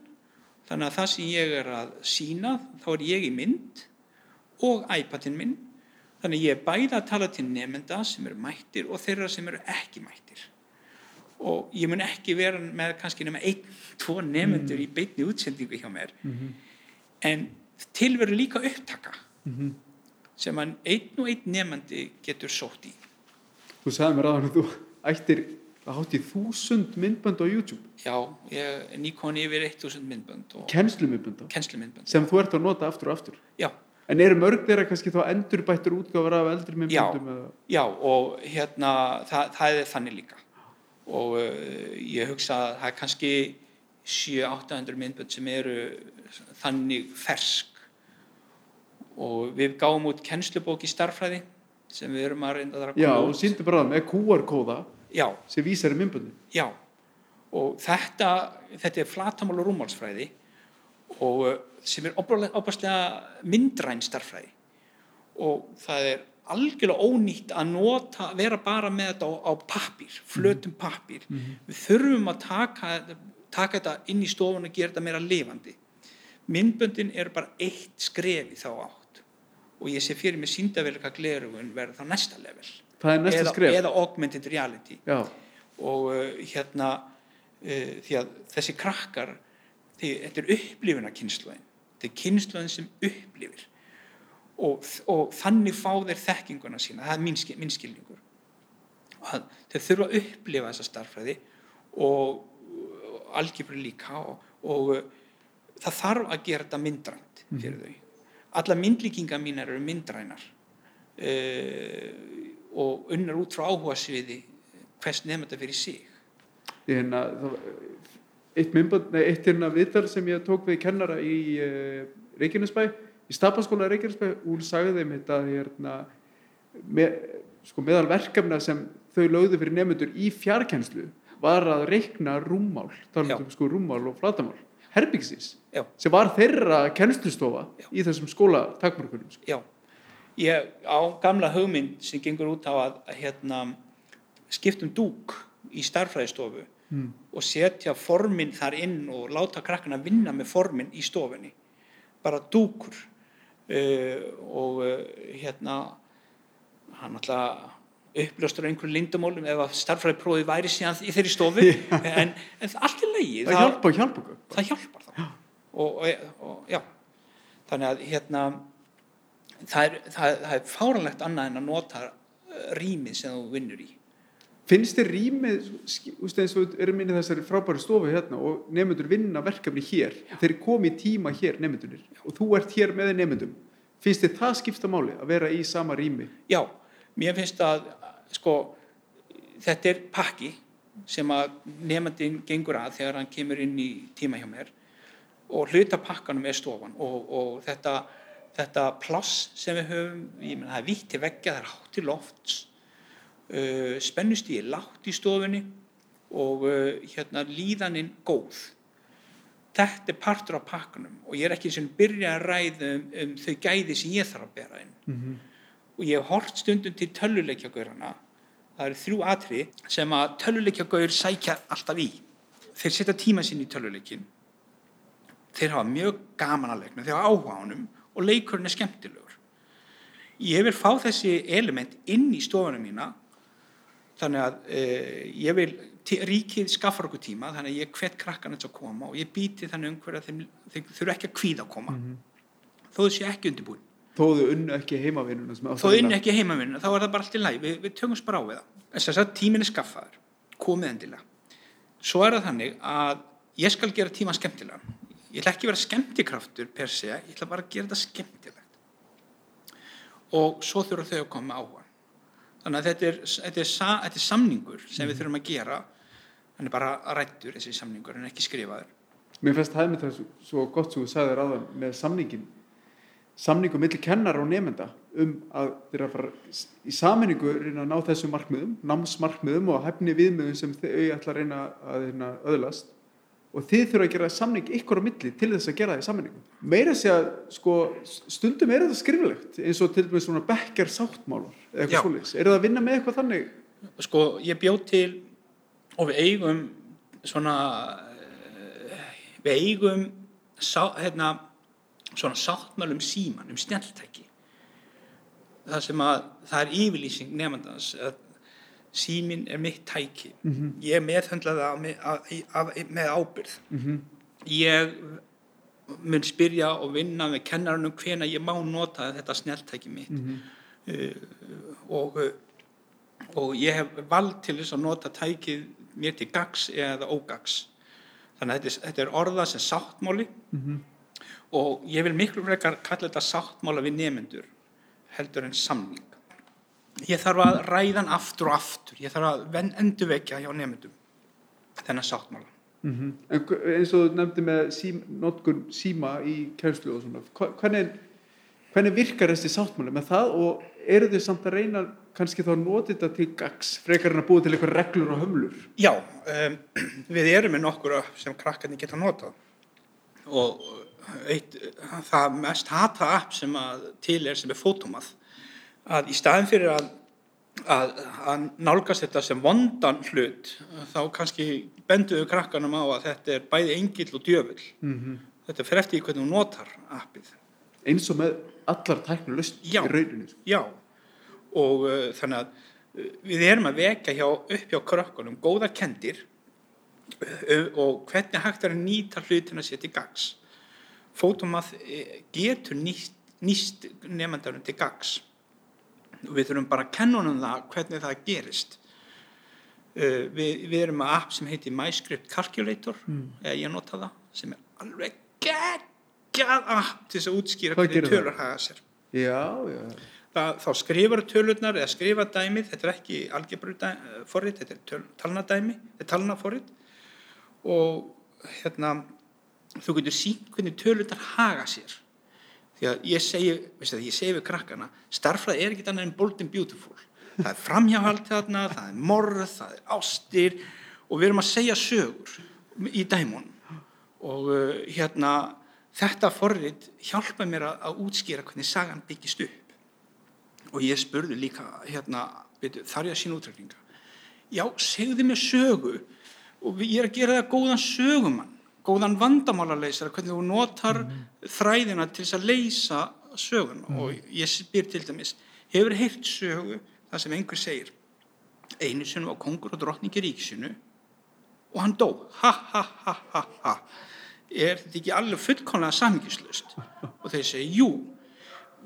Speaker 2: Þannig að það sem ég er að sína þá er ég í mynd og iPadin minn. Þannig að ég er bæða að tala til nefnda sem eru mættir og þeirra sem eru ekki mættir. Og ég mun ekki vera með kannski nema einn, tvo nefnendur mm. í beitni útsendingu hjá mér. Mm -hmm en tilveru líka upptaka mm -hmm. sem einn og einn nefandi getur sótt í.
Speaker 3: Þú sagði mér að þú ættir að hátt í þúsund myndbönd á YouTube.
Speaker 2: Já, ég er nýkonni yfir eitt þúsund myndbönd
Speaker 3: Kennslumyndbönd sem þú ert að nota aftur og aftur.
Speaker 2: Já.
Speaker 3: En eru mörg þeirra kannski þá endurbættur útgáfar af eldri myndböndum?
Speaker 2: Já, já og hérna það, það er þannig líka. Og uh, ég hugsa að það er kannski 7-800 myndbönd sem eru þannig fersk. Og við gáum út kennslubók í starfræði sem við erum að reynda að
Speaker 3: Já, og síndu bara með QR-kóða sem vísar í myndböndin
Speaker 2: Já, og þetta þetta er flatamál og rúmálsfræði og uh, sem er opastlega myndræn starfræði og það er algjörlega ónýtt að nota, vera bara með þetta á, á pappir, flötum pappir mm -hmm. við þurfum að taka taka þetta inn í stofun og gera þetta meira lifandi myndböndin er bara eitt skref í þá átt. Og ég sé fyrir mig síndavelika glerugun verða þá næsta level.
Speaker 3: Eða,
Speaker 2: eða augmented reality.
Speaker 3: Já.
Speaker 2: og uh, hérna uh, því að þessi krakkar því, þetta er upplifuna kynsluðin þetta er kynsluðin sem upplifir. Og, og þannig fá þeir þekkinguna sína, það er minn, minn skilningur. Þeir þurfa að upplifa þessa starfræði og algjörður líka og, og það þarf að gera þetta myndrænt mhm. fyrir mm. þau alla myndlíkinga mínar eru myndrænar uh, og unnar út frá áhuga sviði hvers nefnum þetta fyrir sig
Speaker 3: hérna, eitt myndband, nei, eitt hérna viðtal sem ég tók við kennara í uh, Reykjanesbæ, í Stafanskóla Reykjanesbæ, hún sagði þeim þetta hérna með, sko, meðal verkefna sem þau lögðu fyrir nefnendur í fjarkenslu var að reikna rúmmál talað um sko rúmmál og flatamál herbyggsins, sem var þeirra kennslustofa í þessum skóla takmörkunum sko.
Speaker 2: Já, ég á gamla hugmynd sem gengur út á að, að hérna, skiptum dúk í starfræðistofu mm. og setja formin þar inn og láta krakkana vinna með formin í stofunni. Bara dúkur. Uh, og uh, hérna hann alltaf uppljóstur á einhverju lindamólum ef að starfræðipróði væri síðan í þeirri stofu. [LAUGHS] En, en allt er leiði
Speaker 3: það, það hjálpar, hjálpar
Speaker 2: það hjálpar þá. Og, og, og já. Þannig að hérna það er, það, það er fáranlegt annað en að nota eh, rýmið sem þú vinnur í.
Speaker 3: Finnst þér rýmið, veist eins og erum inn í þessari frábæri stofu hérna og nefnendur vinna verkefni hér, þeir komi tíma hér nefnendunir og þú ert hér með nefnendum. Finnst þér það skipta máli að vera í sama rými?
Speaker 2: Já, mér finnst að sko, þetta er pakki sem að nefndin gengur að þegar hann kemur inn í tíma hjá mér og hluta pakkanum er stofan og, og þetta, þetta pláss sem við höfum, ég menn það er vítt til veggja, það er hátt til lofts uh, spennustíði lágt í stofunni og uh, hérna líðaninn góð þetta er partur af pakkanum og ég er ekki sem byrja að ræða um, um þau gæði sem ég þarf að bera inn
Speaker 3: Mhm.
Speaker 2: Og ég hef hort stundum til tölvuleikjagaurana það eru þrjú atri sem að tölvuleikjagaur sækja alltaf í. Þeir setja tíma sín í tölvuleikin þeir hafa mjög gaman að leikna. Þeir hafa áhuga á honum og leikurinn er skemmtilegur. Ég vil fá þessi element inn í stofunum mína þannig að e, ég vil ríkið skaffar okkur tíma þannig að ég hvet krakkan að koma og ég býti þannig umhverja þeim, þeim þurfa ekki að kvíða að koma. Þó þau sé ekki undirbúin
Speaker 3: Þó þau unnu ekki heimavinnuna sem
Speaker 2: þó inn ekki heimavinna, þá er það bara allt í læg við, við tökumst bara á við það. Þess að tíminn er skaffaður, komið endilega. Svo er það þannig að ég skal gera tíma skemmtilega ég ætla ekki að vera skemmtikraftur per se ég ætla bara að gera þetta skemmtilegt. Og svo þurfa þau að koma með áhuga. Þannig að þetta er, þetta er, sa, þetta er samningur sem við þurfum að gera. Hann er bara rættur þessi samningur en ekki skrifaður.
Speaker 3: Mér finnst það með það svo gott sem þú sagðir áðan með samningin samningu milli kennar og nefnda um að þeirra fara í saminningu reyna að ná þessum markmiðum námsmarkmiðum og hefni viðmiðum sem þau ætla að reyna að reyna öðlast. Og þið þurfa að gera samning ykkur á milli til þess að gera það í samningu meira sé að sko stundum er þetta skriflegt eins og til dæmis svona bekkjar sáttmálar eða eitthvað svoleiðis, er það að vinna með eitthvað þannig?
Speaker 2: Sko ég bjóð til og við eigum svona eh, við eigum sá, hérna, svona sáttmálum síman um snjalltæki. Það sem að það er yfirlýsing nefndans að símin er mitt tæki.
Speaker 3: Mhm.
Speaker 2: ég meðhöndla það með, ábyrð
Speaker 3: mm
Speaker 2: ég mun spyrja og vinna með kennarunum hvena ég má nota þetta snjalltæki mitt. Uh, og, uh, og ég hef vald til þess að nota tækið mér til gags eða ógags þannig að þetta er, þetta er orða sem sáttmáli og ég vil miklu frekar kalla þetta sáttmála við nefendur heldur en samning. Ég þarf að ræða hann aftur og aftur. Ég þarf að endurvekja hjá nefendum þennan sáttmála.
Speaker 3: En hv- eins og þú nefndi með sím, notkun síma í kænslu og svona, hvernig, hvernig virkar þessi sáttmáli með það og eru þau samt að reyna kannski þá nota þetta til gags frekar en að búa til eitthvað reglur og hömlur?
Speaker 2: Já, um, [CLEARS THROAT] við erum með nokkur sem krakkarnir geta notað. Og eitt, það mest hata app sem að til er sem er fótumað að í staðin fyrir að, að, að nálgast þetta sem vondan hlut þá kannski benduðu krakkanum á að þetta er bæði engill og djöfull
Speaker 3: Mm
Speaker 2: þetta fer eftir í hvernig þú notar appið
Speaker 3: Eins og með allar tæknu löst
Speaker 2: Já.
Speaker 3: í rauninu. sko.
Speaker 2: Já, og uh, þannig að uh, við erum að vekja hjá, upp hjá krökkunum góðar kendir uh, og hvernig hægt er að nýta hlutina sér til gags. Fótumað eh, getur nýst, nýst nefndanum til gags. Og við þurfum bara að kenna honum það hvernig það gerist. Uh, við, við erum með app sem heitir MyScript Calculator, eða ég nota það, sem er alveg geggjað app til þess að útskýra hvernig tölur haga sér
Speaker 3: Já, já.
Speaker 2: það, þá skrifar tölurnar eða skrifa dæmið, þetta er ekki algebru forrið, þetta er töl, talnadæmi þetta er talnaforrið og hérna þú getur sínt hvernig tölurnar haga sér. Því að ég segi það, ég segi við krakkana, starffræði er ekki annað en bold and beautiful. Það er framhjáhald þarna, það er morð það er ástir og við erum að segja sögur í dæmunum og uh, hérna þetta forrið hjálpa mér að, að útskýra hvernig sagan byggist upp. Og ég spurði líka hérna, þar ég að sína útrækninga já, segðu mér sögu. Og ég er að gera það góðan sögumann góðan vandamálarleysara hvernig þú notar þræðina til þess að leysa sögun og ég spyr til dæmis hefur heyrt sögu það sem einhver segir einu sinni var kongur og drottningi ríkisinu og hann dó. Ha ha ha ha ha. Er þetta ekki alveg fullkomlega samhengislaust? Og þeir segi jú.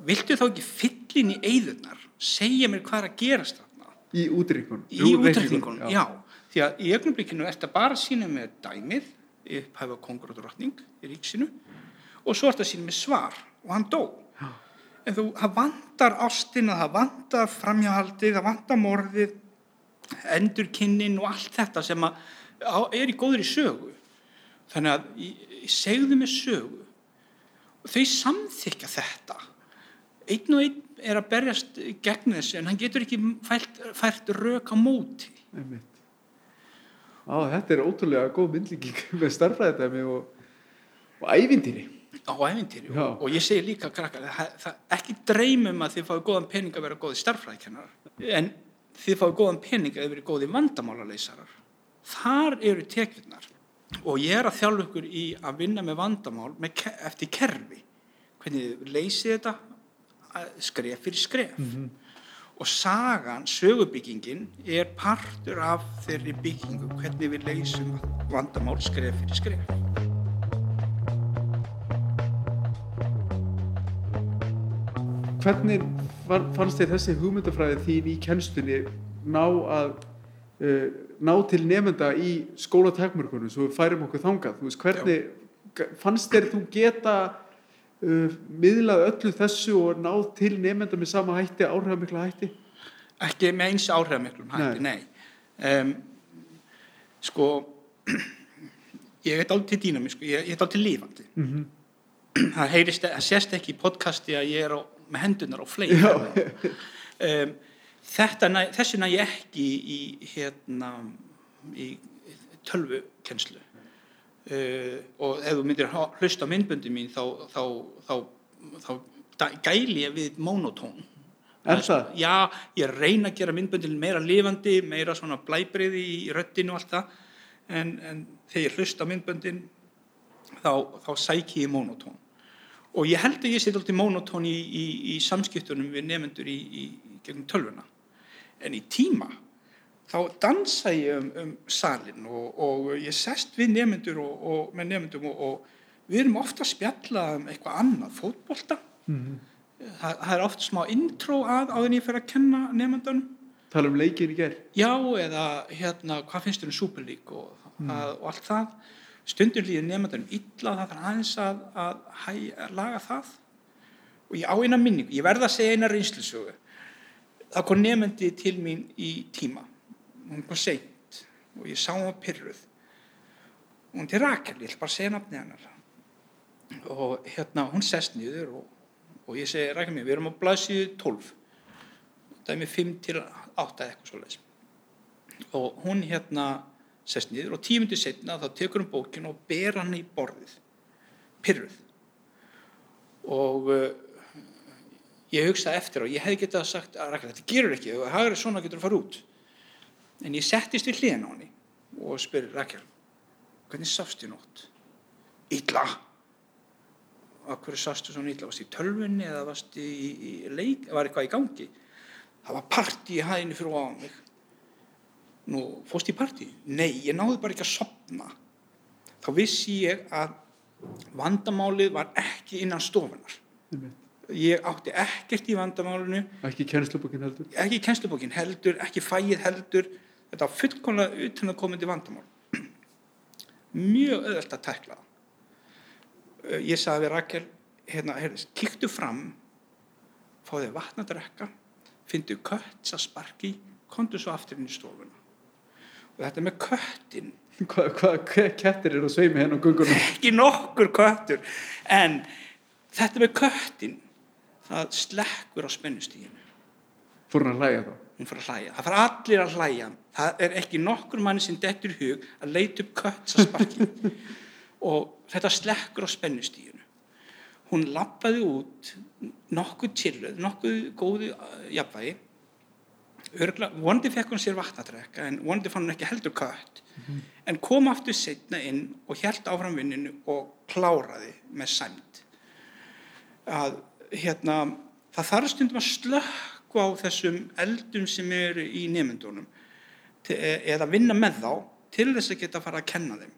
Speaker 2: Viltu þá ekki fyllin í eyðurnar? Segja mér hvað er að gerast þarna.
Speaker 3: Í útreiknum.
Speaker 2: í útreikningunum, já. því að í augnablikinu ertu að bara sína með dæmið upphæfa kongur og drottning í ríksinu og svo ertu að sína með svar og hann dó. En þú, það vantar ástina það vantar framhjáhaldið, það vantar morðið endurkinnin og allt þetta sem að, á, er í góðri sögu. Þannig að í- í- segðu með sögu. Og þau samþykja þetta. Einn og einn er að berjast gegn þessu en hann getur ekki fært, fært rök á móti.
Speaker 3: Einmitt. Á, þetta er ótrúlega góð myndlíking [LAUGHS] með starfræðidæmi og, og ævindýri.
Speaker 2: á æfintýri
Speaker 3: Já.
Speaker 2: og, og ég segi líka krakkar, það, það, ekki dreymum að þið fáið góðan pening að vera góði starffræðikennar en þið fáið góðan pening að þið verið góði vandamálaleysarar þar eru tekjurnar. Og ég er að þjálfa ykkur í að vinna með vandamál með, eftir kerfi. Hvernig þið leysið þetta skref fyrir skref og sagan, sögubyggingin er partur af þeirri byggingu hvernig við leysum vandamál skref fyrir skref
Speaker 3: Hvernig var, fannst þér þessi hugmyndafræði þín í kennstunni ná að uh, ná til nefnda í skólatakmörkunum svo við færum okkur þangað? Veist, hvernig g- fannst þér þú geta uh, miðlað öllu þessu og náð til nefnda með sama hætti, áhrifamikla hætti?
Speaker 2: ekki með eins áhrifamiklum hætti, nei, Um, sko [CLEARS THROAT] ég er dálítið dýnami sko, ég, er dálítið lífandi
Speaker 3: Mm -hmm. [CLEARS THROAT]
Speaker 2: það heyrist, það sést ekki í podcasti að ég er á, með hendunar á fleik um, þetta næ, þessu næ ég ekki í, í hérna í tölvukenslu uh, og ef þú myndir hlusta á myndböndi mín þá, þá, þá, þá, gæli ég við monotón.
Speaker 3: Er það?
Speaker 2: Já, ég reyna að gera myndböndin meira lifandi, meira svona blæbriði í röddinu og allt það. En, en þegar ég hlusta á myndböndin þá, þá sæki ég monotón. Og ég held að ég sé alltaf monotón í, í, í samskiptunum við nefnendur í, í gegnum tölvuna. En í tíma þá dansa ég um, um salin og, og ég sest við nefnendur og, og með nefnendum og, og við erum ofta að spjalla um eitthvað annað, fótbolta. Það, það er oft smá intro að áður en ég fyrir að kenna nefndunum
Speaker 3: Tala um leikin í gerð.
Speaker 2: já eða hérna hvað finnst þér um Super League og, að, og allt það. Stundur líður nefndunum illa það þarf aðeins að, að, hæ, að laga það. Og ég á eina minningu ég verð að segja eina reynslusögu. Það kom nefndi til mín í tíma hún kom seint. Og ég sá hún pyrruð hún til Rakel, ég ætla bara að segja nafni hennar. Og hérna hún sest niður og, og ég segi Rakel mér, við erum á blaðsíðu 12 dæmi 5 til 8 eitthvað svo leiðis og hún hérna sest niður og tímundi setna þá tekur hún bókin og ber hann í borðið. Pyrruð og uh, ég hugsaði eftir og ég hefði getað sagt að Rakel, þetta gerur ekki, það er svona getur að fara út en ég settist við hliðin á henni og spyrir Rakel hvernig sást ég nótt? Ítla hverju sástu svona ítla? Varst í tölvunni eða varst í, í leik var eitthvað í gangi? Það var partí í hæðinu fyrir á mig Nú, fórst í partí? Nei, ég náði bara ekki að sopna þá vissi ég að vandamálið var ekki innan stofunar ég átti ekkert í vandamálinu
Speaker 3: Ekki kennslubókin heldur.
Speaker 2: ekki kennslubókin heldur, ekki fæið heldur þetta fullkomlega utan að komandi vandamál. Mjög öðvöld að tækla Uh, ég sagði við Rakel hérna, heyrðis, kíktu fram fá þig vatn að drekka fyndu kött að sparki komdu svo aftur inn í stofuna. Og þetta með köttin [LAUGHS]
Speaker 3: Hvað hva, hva kettir eru að sveimi henn á gungunum? [LAUGHS]
Speaker 2: ekki nokkur köttur. En þetta með köttin það slekkur á spennustíðinu
Speaker 3: Fór hann að hlæja þá?
Speaker 2: Hún fara að hlæja, það fara allir að hlæja. Það er ekki nokkur manni sem dettur hug að leita upp sparki [LAUGHS] og þetta slekkur á spennustíðinu hún lappaði út nokkuð chilluð, nokkuð góðu uh, jafnvægi. Vonandi fekk hún sér vatnatrekka en vonandi fann hún ekki heldur kött. En kom aftur setna inn og hjælt áfram vinninu og kláraði með sæmt að hérna það þarf stundum að slökku á þessum eldum sem eru í nefndunum eða vinna með þá til þess að geta að fara að kenna þeim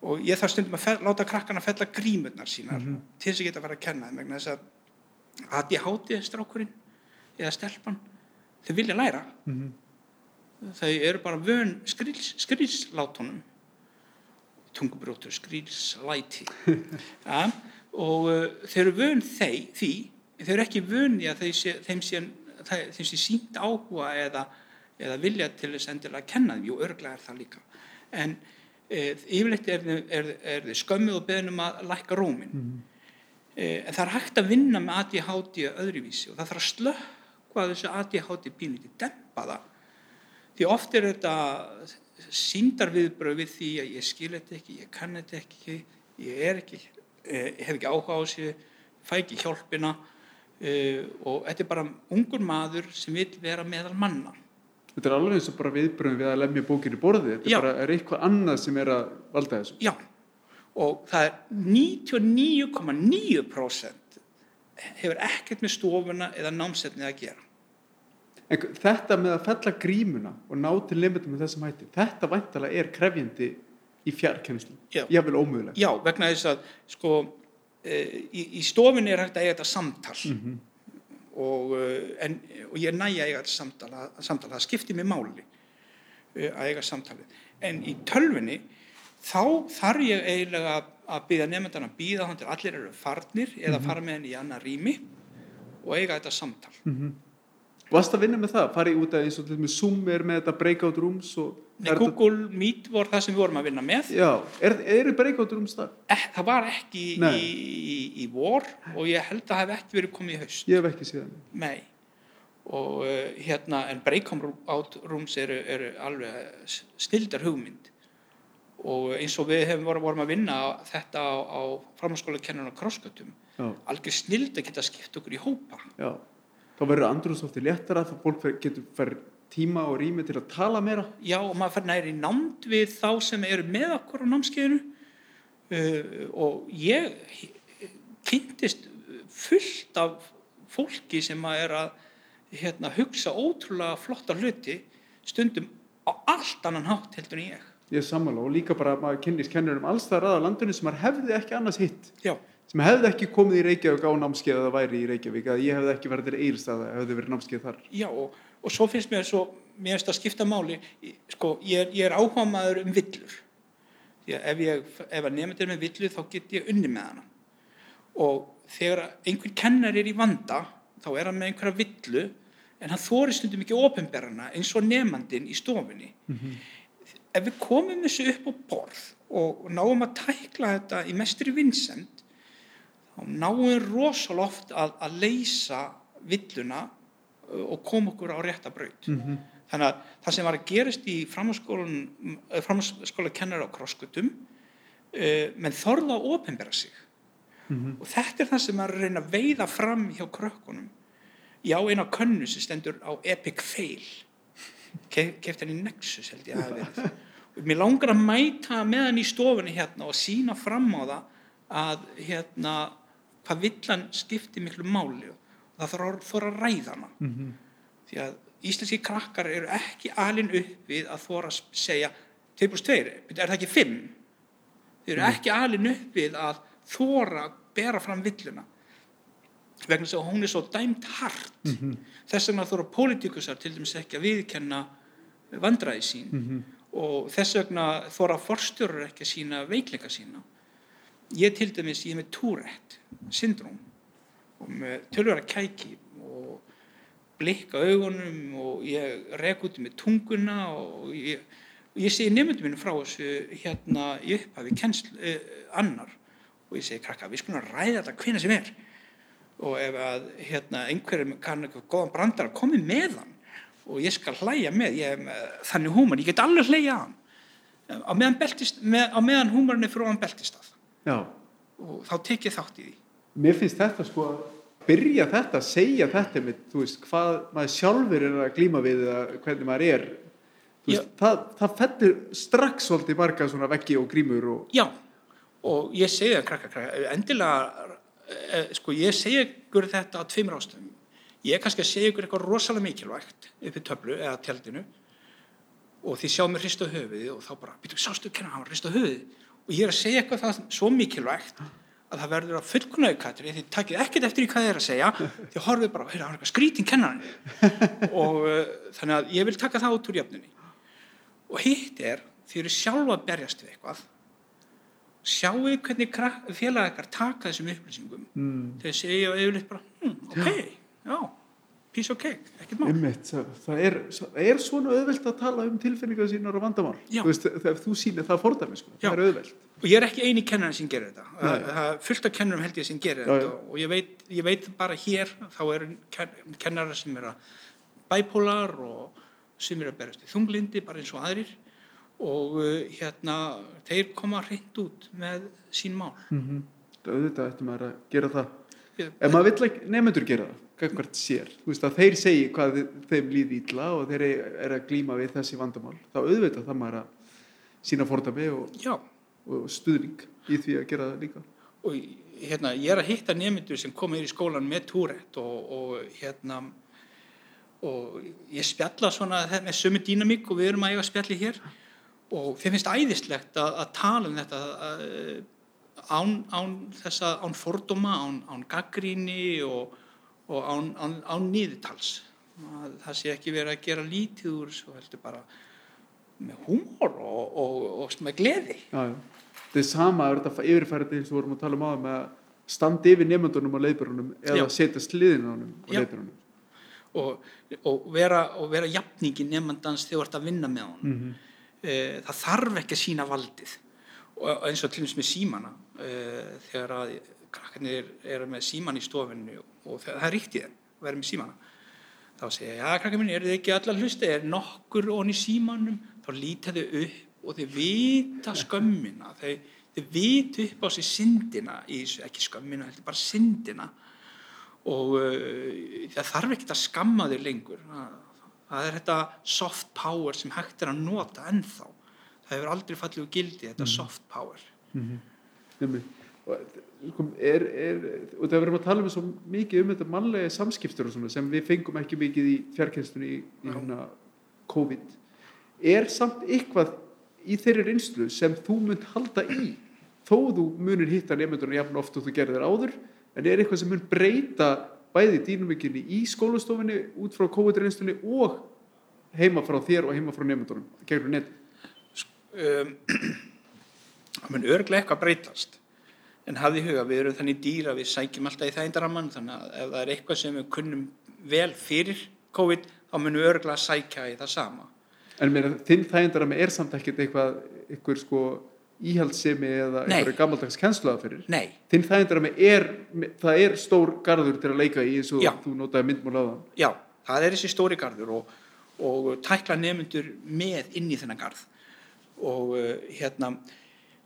Speaker 2: og ég þarf stundum að fel, láta krakkana fella grímurnar sínar til þess að geta að fara að kenna þeim vegna þess að ADHD strákurinn eða stelpan, þau vilja læra.
Speaker 3: Mhm.
Speaker 2: Þau eru bara vön skrýls, skrýlslátunum, tungubrótur, skrýlslæti. [LAUGHS] ja, og uh, þau eru vön þeir, því, þau eru ekki í að sé, þeim sé, sé sínt áhuga eða, eða vilja til þess endilega að kenna þeim, jú, örglega er það líka. En e, yfirleitt er, er, er þau skömmuð og beðnum að lækka rómin. Eh, en það er hægt að vinna með ADHD öðruvísi og það þarf að slökkva þessu ADHD pínlítið, dempa það. Því oft er þetta síndarviðbröð við því að ég skil þetta ekki, ég kann þetta ekki, ég er ekki, ég hef ekki áhuga á þessu, fæ ekki hjálpina uh, og þetta er bara ungur maður sem vil vera meðal manna.
Speaker 3: Þetta er alveg eins og bara viðbröðum við að lemja bókinu í borðið. Þetta er bara er eitthvað annað sem er að valda þessu.
Speaker 2: Já, og það er 99,9% hefur ekkert með stofuna eða námsetnið að gera.
Speaker 3: En þetta með að fella grímuna og ná til limitum með þessum hætti, þetta væntalega er krefjandi í fjarkennslu.
Speaker 2: Já.
Speaker 3: Jável ómögulegt.
Speaker 2: Já, vegna þess að sko, í, í stofinni er hægt að eiga þetta samtal
Speaker 3: Mhm.
Speaker 2: og, e, en, og ég næja að eiga þetta samtal, að, samtal það skiptir mér máli e, að eiga samtalið. En í tölvunni þá þarf ég eiginlega að- byggja nefndan að býða hann til allir eru farnir eða fara með henni í annað rými og eiga þetta samtal.
Speaker 3: Varst að vinna með það? Farið út að eins og til dæmis Zoom er með þetta breakout rooms og...
Speaker 2: Nei, Google Meet var það sem við vorum að vinna með.
Speaker 3: Já, er, eru breakout rooms það?
Speaker 2: Eh, það var ekki í, í, í vor og ég held að það hef ekki verið komið í haust.
Speaker 3: Ég hef ekki séð það.
Speaker 2: Nei. Og uh, hérna, en breakout rooms eru, eru alveg snildar hugmynd. Og eins og við hefum voru, vorum að vinna þetta á, á framhanskóla kennunum á krossgötum,
Speaker 3: Já,
Speaker 2: algjör snild að geta skipt okkur í hópa.
Speaker 3: já. Þá verður andrúðsofti léttara, þá fólk getur fær tíma og rými til að tala meira.
Speaker 2: Já, og maður fær næri námt við þá sem eru með okkur á námskeiðinu uh, og ég kynntist fullt af fólki sem að er að hérna, hugsa ótrúlega flotta hluti stundum á allt annan hátt heldur en ég.
Speaker 3: Ég sammála og líka bara að maður kynnist kennurum alls það ræða landinu sem maður hefði ekki annars hitt.
Speaker 2: Já,
Speaker 3: Sem hefði ekki komið í Reykjavík á námskeið að það væri í Reykjavík, að ég hefði ekki verið til Eilstað hefði verið námskeið þar.
Speaker 2: já og, og svo finnst mér svo, mér finnst að skipta máli, sko, ég er, ég er áhuga maður um villur. Því að ef, ég, ef að nefndir með villu þá get ég unni með hana. Og þegar einhver kennar er í vanda, þá er hann með einhverja villu, en hann þóri stundum ekki ofinberana eins og nefnandinn í stofunni. Ef við komum þessu upp á borð og náum að tækla þetta í mestri vinsend, þá náum við rosalega oft að, að leysa villuna og koma okkur á rétta braut.
Speaker 3: Mhm.
Speaker 2: Þannig að það sem var að gerast í framhalskóla kennar á krosskutum, uh, menn þorða að ofinbera sig. Og þetta er það sem maður að reyna að veiða fram hjá krökkunum. Já, eina könnu sem stendur á Epic Fail. Keft hann í Nexus held ég að verið. Og mér langar að mæta með hann í stofunni hérna og sína fram á það að hérna hvað villan skipti miklu máli og það þarf að þóra að ræða hana.
Speaker 3: Mhm.
Speaker 2: Því að íslenski krakkar eru ekki alin upp við að þóra að segja 2 plus 2, er það ekki 5? Þeir eru ekki alin upp við að þóra að bera fram villuna vegna þess að hún er svo dæmt hart. Þess vegna þóra pólitíkusar til dæmis ekki að viðkenna vandræði sín. Og þess vegna þóra forstjórur ekki að sína veikleika sína. Ég til dæmis, ég er með Tourette syndróm og með tölvara kæki og blikka augunum og ég rek út með tunguna og ég, ég segi nefndum minn frá þessu hérna í upphafi kennsl, eh, annar. Og ég segi krakka, við skulum ræða þetta hvena sem er. Og ef að hérna, einhverjum kann eitthvað góðan brandar að komi með hann og ég skal hlæja með, ég þannig húmar, ég get alveg hlæja að hann. Á meðan, beltist, með, á meðan húmarinn er frá hann beltist að og þá tek ég þátt í því
Speaker 3: mér finnst þetta sko að byrja þetta, segja þetta með, þú veist, hvað maður sjálfur er að glíma við eða hvernig maður er. Veist, það, það fellur strax svolítið marga svona veggi og grímur og
Speaker 2: Já, og ég segi það krakka, krakka, endilega, eh, sko, ég segi ykkur þetta á tveimur ástöðum. Ég er kannski að segja ykkur eitthvað rosalega mikilvægt upp í töflu eða tjaldinu og þið sjá mér hrist á höfuði og þá bara, býtum, sástu kenna hann hrist á höfuði og ég er að segja eitthvað það svo mikilvægt að það verður að fullkunaðu katri því takið ekkert eftir í hvað þið er að segja [LAUGHS] því horfið bara, heyrðu, það er eitthvað skrítin kennarinn og uh, þannig að ég vil taka það út úr jöfnunni og hitt er, þið eru sjálfa að berjast við eitthvað sjáu hvernig félagar taka þessum upplýsingum mm. þeir segja yfirleitt bara hm, ok, já, piece of cake ekkert mál
Speaker 3: Einmitt, það, það, er, það er svona auðvelt að tala um tilfinningar sínar og vandamál
Speaker 2: Já.
Speaker 3: þú veist, þegar þú sýnir það fordæmi sko.
Speaker 2: Já.
Speaker 3: það er auðvelt
Speaker 2: og ég er ekki eini kennarinn sem gerir þetta. Það er fullt af kennarum held ég sem gerir
Speaker 3: Já,
Speaker 2: þetta. og ég veit, ég veit bara hér þá eru ken- kennarar sem eru bæpólar og sem eru að berast í þunglindi bara eins og aðrir. Og uh, hérna þeir koma hreint út með sín mál.
Speaker 3: Mm auðvitað ættum maður að gera það.
Speaker 2: Ég-
Speaker 3: ef maður vill ekki nefnendur gera það hvert sér, þú veist að þeir segi hvað þe- þeim líði illa og þeir er að glíma við þessi vandamál, þá auðvitað það maður að sína fordæmi og,
Speaker 2: já,
Speaker 3: og stuðning í því að gera það líka.
Speaker 2: Og hérna, ég er að hitta nemyndur sem koma í skólan með túrætt og, og hérna og ég spjalla svona með sömu dýnamík og við erum að eiga spjalli hér. Og þeim finnst æðislegt að, að tala um þetta að, án, án þessa án fordóma, án, án gaggríni og, og án, án, án nýðutals að það sé ekki verið að gera lítið úr svo heldur bara með húmor og, og, og með gleði.
Speaker 3: Já, já. það er sama að þetta yfirfærið eins og við vorum að tala um með að standa yfir nefndunum á leiðbjörnum eða setja sliðin á á
Speaker 2: Já.
Speaker 3: leiðbjörnum
Speaker 2: og, og vera, og vera jafningi nefndans þegar þú ert að vinna með honum.
Speaker 3: Mhm.
Speaker 2: e, það þarf ekki að sína valdið. Og eins og til dæmis með símana e, þegar að krakkarnir eru með síman í stofinu og það, er ríktið að vera með símana. Þá segja, já krakkar minni, eru þið ekki allar hlusti er nokkur onni símanum þá líta þau upp og þau vita skömmina. Þau, þau vita upp á sig syndina í, ekki skömmina, heldur bara syndina. Og uh, það þarf ekki að skamma þig lengur. Það, það er þetta soft power sem hægt er að nota ennþá. Það hefur aldrei fallið úr gildi þetta soft power.
Speaker 3: Og, sko, er, er, og það verðum að tala um svo mikið um þetta mannlega samskiptur og svona sem við fengum ekki mikið í fjarkenstunni í, í hérna COVID er samt eitthvað í þeirri reynslu sem þú munt halda í þó þú munir hitta nefndurinn jafn oft og þú gerðir áður? En er eitthvað sem mun breyta bæði dýnumikinu í skólastofinni út frá COVID reynslunni og heima frá þér og heima frá nefndunum gegnum net
Speaker 2: um, [CLEARS THROAT] það mun örglega eitthvað breytast. En hafði huga, við erum þannig dýra við sækjum alltaf í þægindaramman þannig að ef það er eitthvað sem við kunnum vel fyrir COVID þá munum við örglega sækja í það sama
Speaker 3: En meina, þinn þægindarami er samt ekkert eitthvað, eitthvað sko íhaldsemi eða eitthvað gammaldags kennsluða fyrir.
Speaker 2: Nei,
Speaker 3: Þinn þægindarami er, það er stór garður til að leika í eins og
Speaker 2: Já.
Speaker 3: þú notaði myndmál á það.
Speaker 2: já, það er þessi stóri garður og, og tækla nefnendur með inn í þennan garð og uh, hérna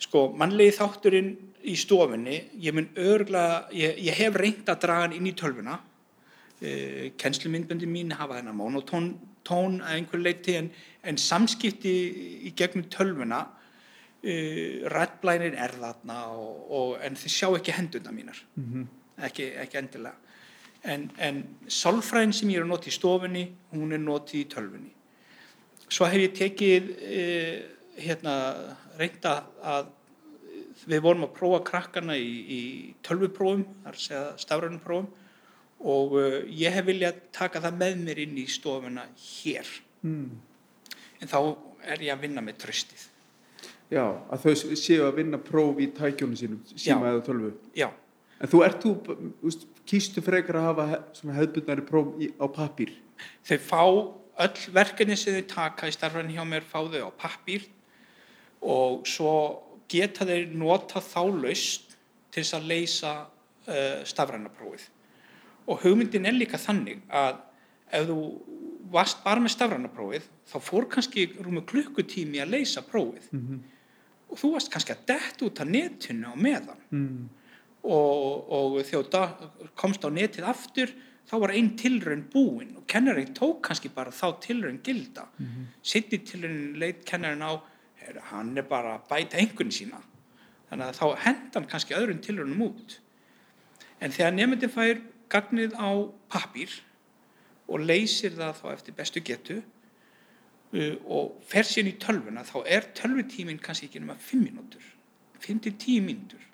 Speaker 2: sko, mannlegi þátturinn í stofunni, ég mun örgla ég, ég hef reynt að draga hann inn í tölvuna uh, kennslumyndböndi mín hafa þennan monotón tón að einhver leiti en, en samskipti í gegnum tölvuna uh, rættblænir er þarna og, og, en þið sjá ekki hendurna mínar. Ekki, ekki endilega. En, en sálfræðin sem ég er að nota í stofunni hún er notið í tölvunni. Svo hef ég tekið uh, hérna reynda að við vorum að prófa krakkana í, í tölvuprófum, þar segja stafrænum prófum og uh, ég hef viljað taka það með mér inn í stofuna hér.
Speaker 3: Mm.
Speaker 2: En þá er ég að vinna með tröstið
Speaker 3: Já, að þau séu að vinna próf í tækjónu sínum, síma eða tölvu.
Speaker 2: já,
Speaker 3: En þú ert þú, kýstu frekar að hafa hefðbundari próf í, á pappír.
Speaker 2: þau fá öll verkefni sem þau taka í starfræðin hjá mér fá þau á pappír og svo geta þeir nota þá laust til þess að leysa uh, stafrænaprófið og hugmyndin er líka þannig að ef þú varst bara með stafrænaprófið þá fór kannski rúmu klukkutími að leysa prófið.
Speaker 3: Mm
Speaker 2: og þú varst kannski að dett út af netinu á meðan.
Speaker 3: -hmm.
Speaker 2: og, og þegar þú komst á netið aftur þá var einn tilraun búin og kennarinn tók kannski bara þá tilraun gilda. Mm -hmm. sitt í tilraun leit kennarinn á her, hann er bara að bæta einhvern sína. Þannig að þá henda hann kannski öðrum tilraunum út. En þegar nefndin fær gagnið á pappír og leysir það þá eftir bestu getu uh, og fer síðan í tölvuna þá er tölvutíminn kannski ekki nema 5 mínútur 5-10 mínútur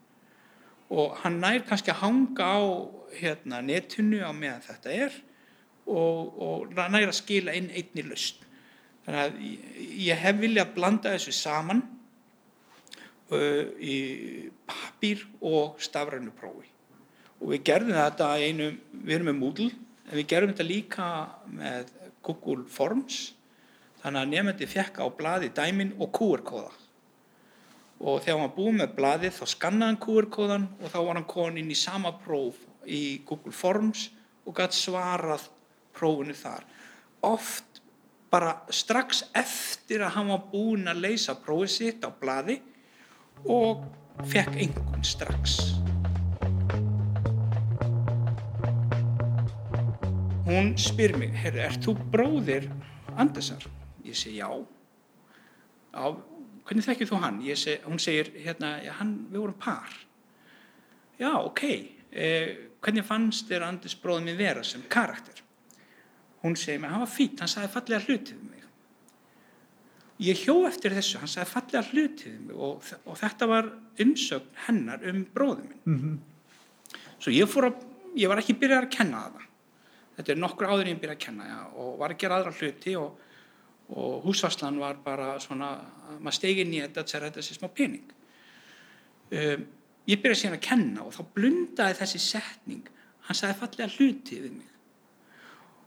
Speaker 2: og hann nær kannski að hanga á hérna, netinu á meðan þetta er og, og nær að skila inn einni lausn. Þannig að ég- hef viljað blanda þessu saman uh, í pappír og stafrænu prófi. Og við gerðum þetta einu, við erum með Moodle, en við gerðum þetta líka með Google Forms, þannig að nefndi fekk á blaði dæmin og QR-kóða. Og þegar var búið með blaðið þá skannaði hann QR-kóðan og þá var hann komin inn í sama próf í Google Forms og gætt svarað prófunu þar. Oft bara strax eftir að hann var búinn að leysa prófið sitt á blaði og fekk einhvern strax. Hún spyr mig, herru, ert þú bróðir Andesar? Ég segi já. Já, hvernig þekkir þú hann? Ég Seg, hún segir, hérna, já, hann, við vorum par. Já, ok. Eh, hvernig fannst þér Andes bróðið minn vera sem karakter? Hún segir mér, hann var fýtt, hann sagði fallega hlutið um mig. Ég hjó eftir þessu, hann sagði fallega hlutið um mig og, og þetta var umsögn hennar um bróðið minn. Svo ég fór að, ég var ekki byrjað að kenna það. Þetta er nokkur áður ég byrjað að kenna já, og var að gera aðra hluti og, og húsvarslan var bara svona, maður steigi inn í þetta að þetta sé smá pening. Um, ég byrjaði síðan að kenna og þá blundaði þessi setning, hann sagði fallega hluti við mig.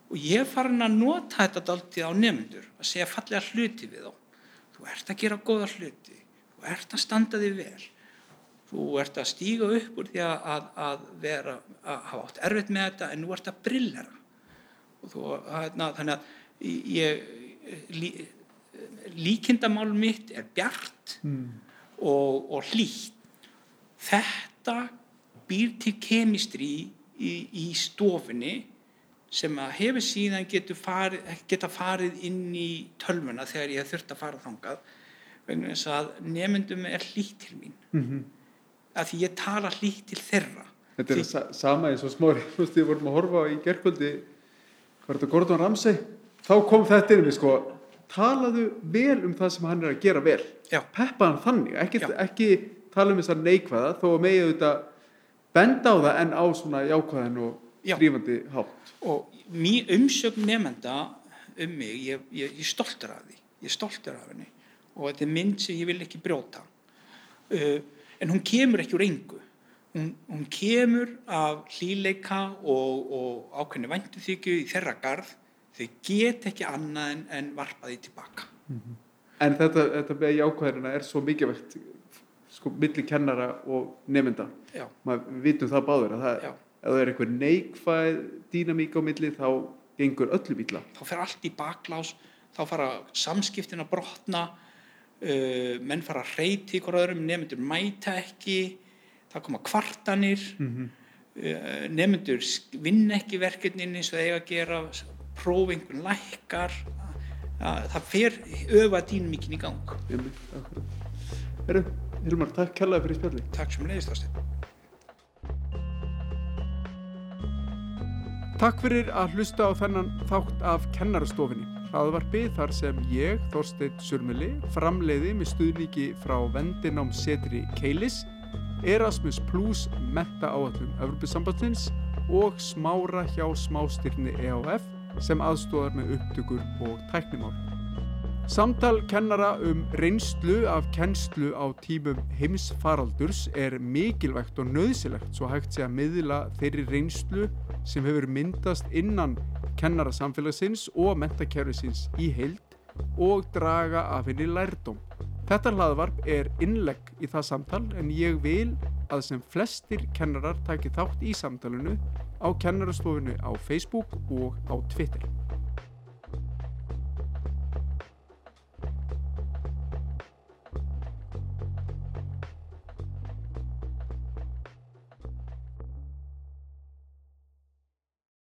Speaker 2: Og ég farin að nota þetta daldið á nefndur, að segja fallega hluti við þá. Þú ert að gera góða hluti, þú ert að standa þig vel, þú ert að stíga upp úr því að, að, að vera, að hafa átt erfitt með þetta en nú ert að brillera. Og þú, að, þannig að ég, lí, líkindamál mitt er bjart og, og hlýtt. Þetta býr til kemistri í, í stofunni sem að hefur síðan getur farið, geta farið inn í tölvuna þegar ég þurft að fara þangað vegna þess að nefndum er hlýtt til mín
Speaker 3: Mhm.
Speaker 2: að því ég tala hlýtt til þeirra
Speaker 3: Þetta er
Speaker 2: Því-
Speaker 3: sa sama eins og smári, þú veist, við vorum að horfa á í gerkvöldi, hvað er þetta, Gordon Ramsay? Þá kom þetta í mig, sko, talaðu vel um það sem hann er að gera vel.
Speaker 2: Já.
Speaker 3: Peppa hann þannig, ekki, ekki tala um þessar neikvæða, þó að megi auðvitað benda á það en á svona jákvæðan og
Speaker 2: Já.
Speaker 3: drífandi hátt.
Speaker 2: og mín umsögn nefnda um mig, ég, ég, ég stoltur af því ég stoltur af henni og þetta er mynd sem ég vil ekki brjóta uh, en hún kemur ekki úr engu hún, hún kemur af hlýleika og, og ákveðni væntuþykju í þeirra garð. Þau get ekki annað en, en varpa því tilbaka.
Speaker 3: En þetta, þetta með jákvæðina er svo mikilvægt, sko, milli kennara og nefnda. Maður vitum það báður að það, það er einhver neikvæð dýnamík á milli, þá gengur öllum illa.
Speaker 2: þá fer allt í baklás þá fara samskiptin að brotna uh, menn fara að reyti ykkur öðrum, nefndur mæta ekki það koma kvartanir
Speaker 3: Mhm.
Speaker 2: uh, nefndur vinna ekki verkefnin eins og það eiga að gera próf einhvern lækkar það fer öfa dýnumíkin í gang.
Speaker 3: Herru, Hilmar, takk kærlega fyrir spjalli.
Speaker 2: takk sem leiðist ástu
Speaker 3: Takk fyrir að hlusta á þennan þátt af kennarastofinni. Hraðvarpi þar sem ég, Þorsteinn Surmuli, framleiði með stuðningi frá Vendinám Setri Keilis, Erasmus Plus menta áallum Evropasambandsins og smára hjá smástyrni EAF sem aðstóðar með upptökur og tæknimál. Samtal kennara um reynslu af kennslu á tímum heimsfaraldurs er mikilvægt og nöðsilegt svo hægt sé að miðla þeirri reynslu sem hefur myndast innan kennarasamfélagsins og mentakerfisins í heild og draga af henni lærdóm. Þetta hlaðvarp er innlegg í það samtal en ég vil að sem flestir kennarar taki þátt í samtalenu á kennarastofinu á Facebook og á Twitter.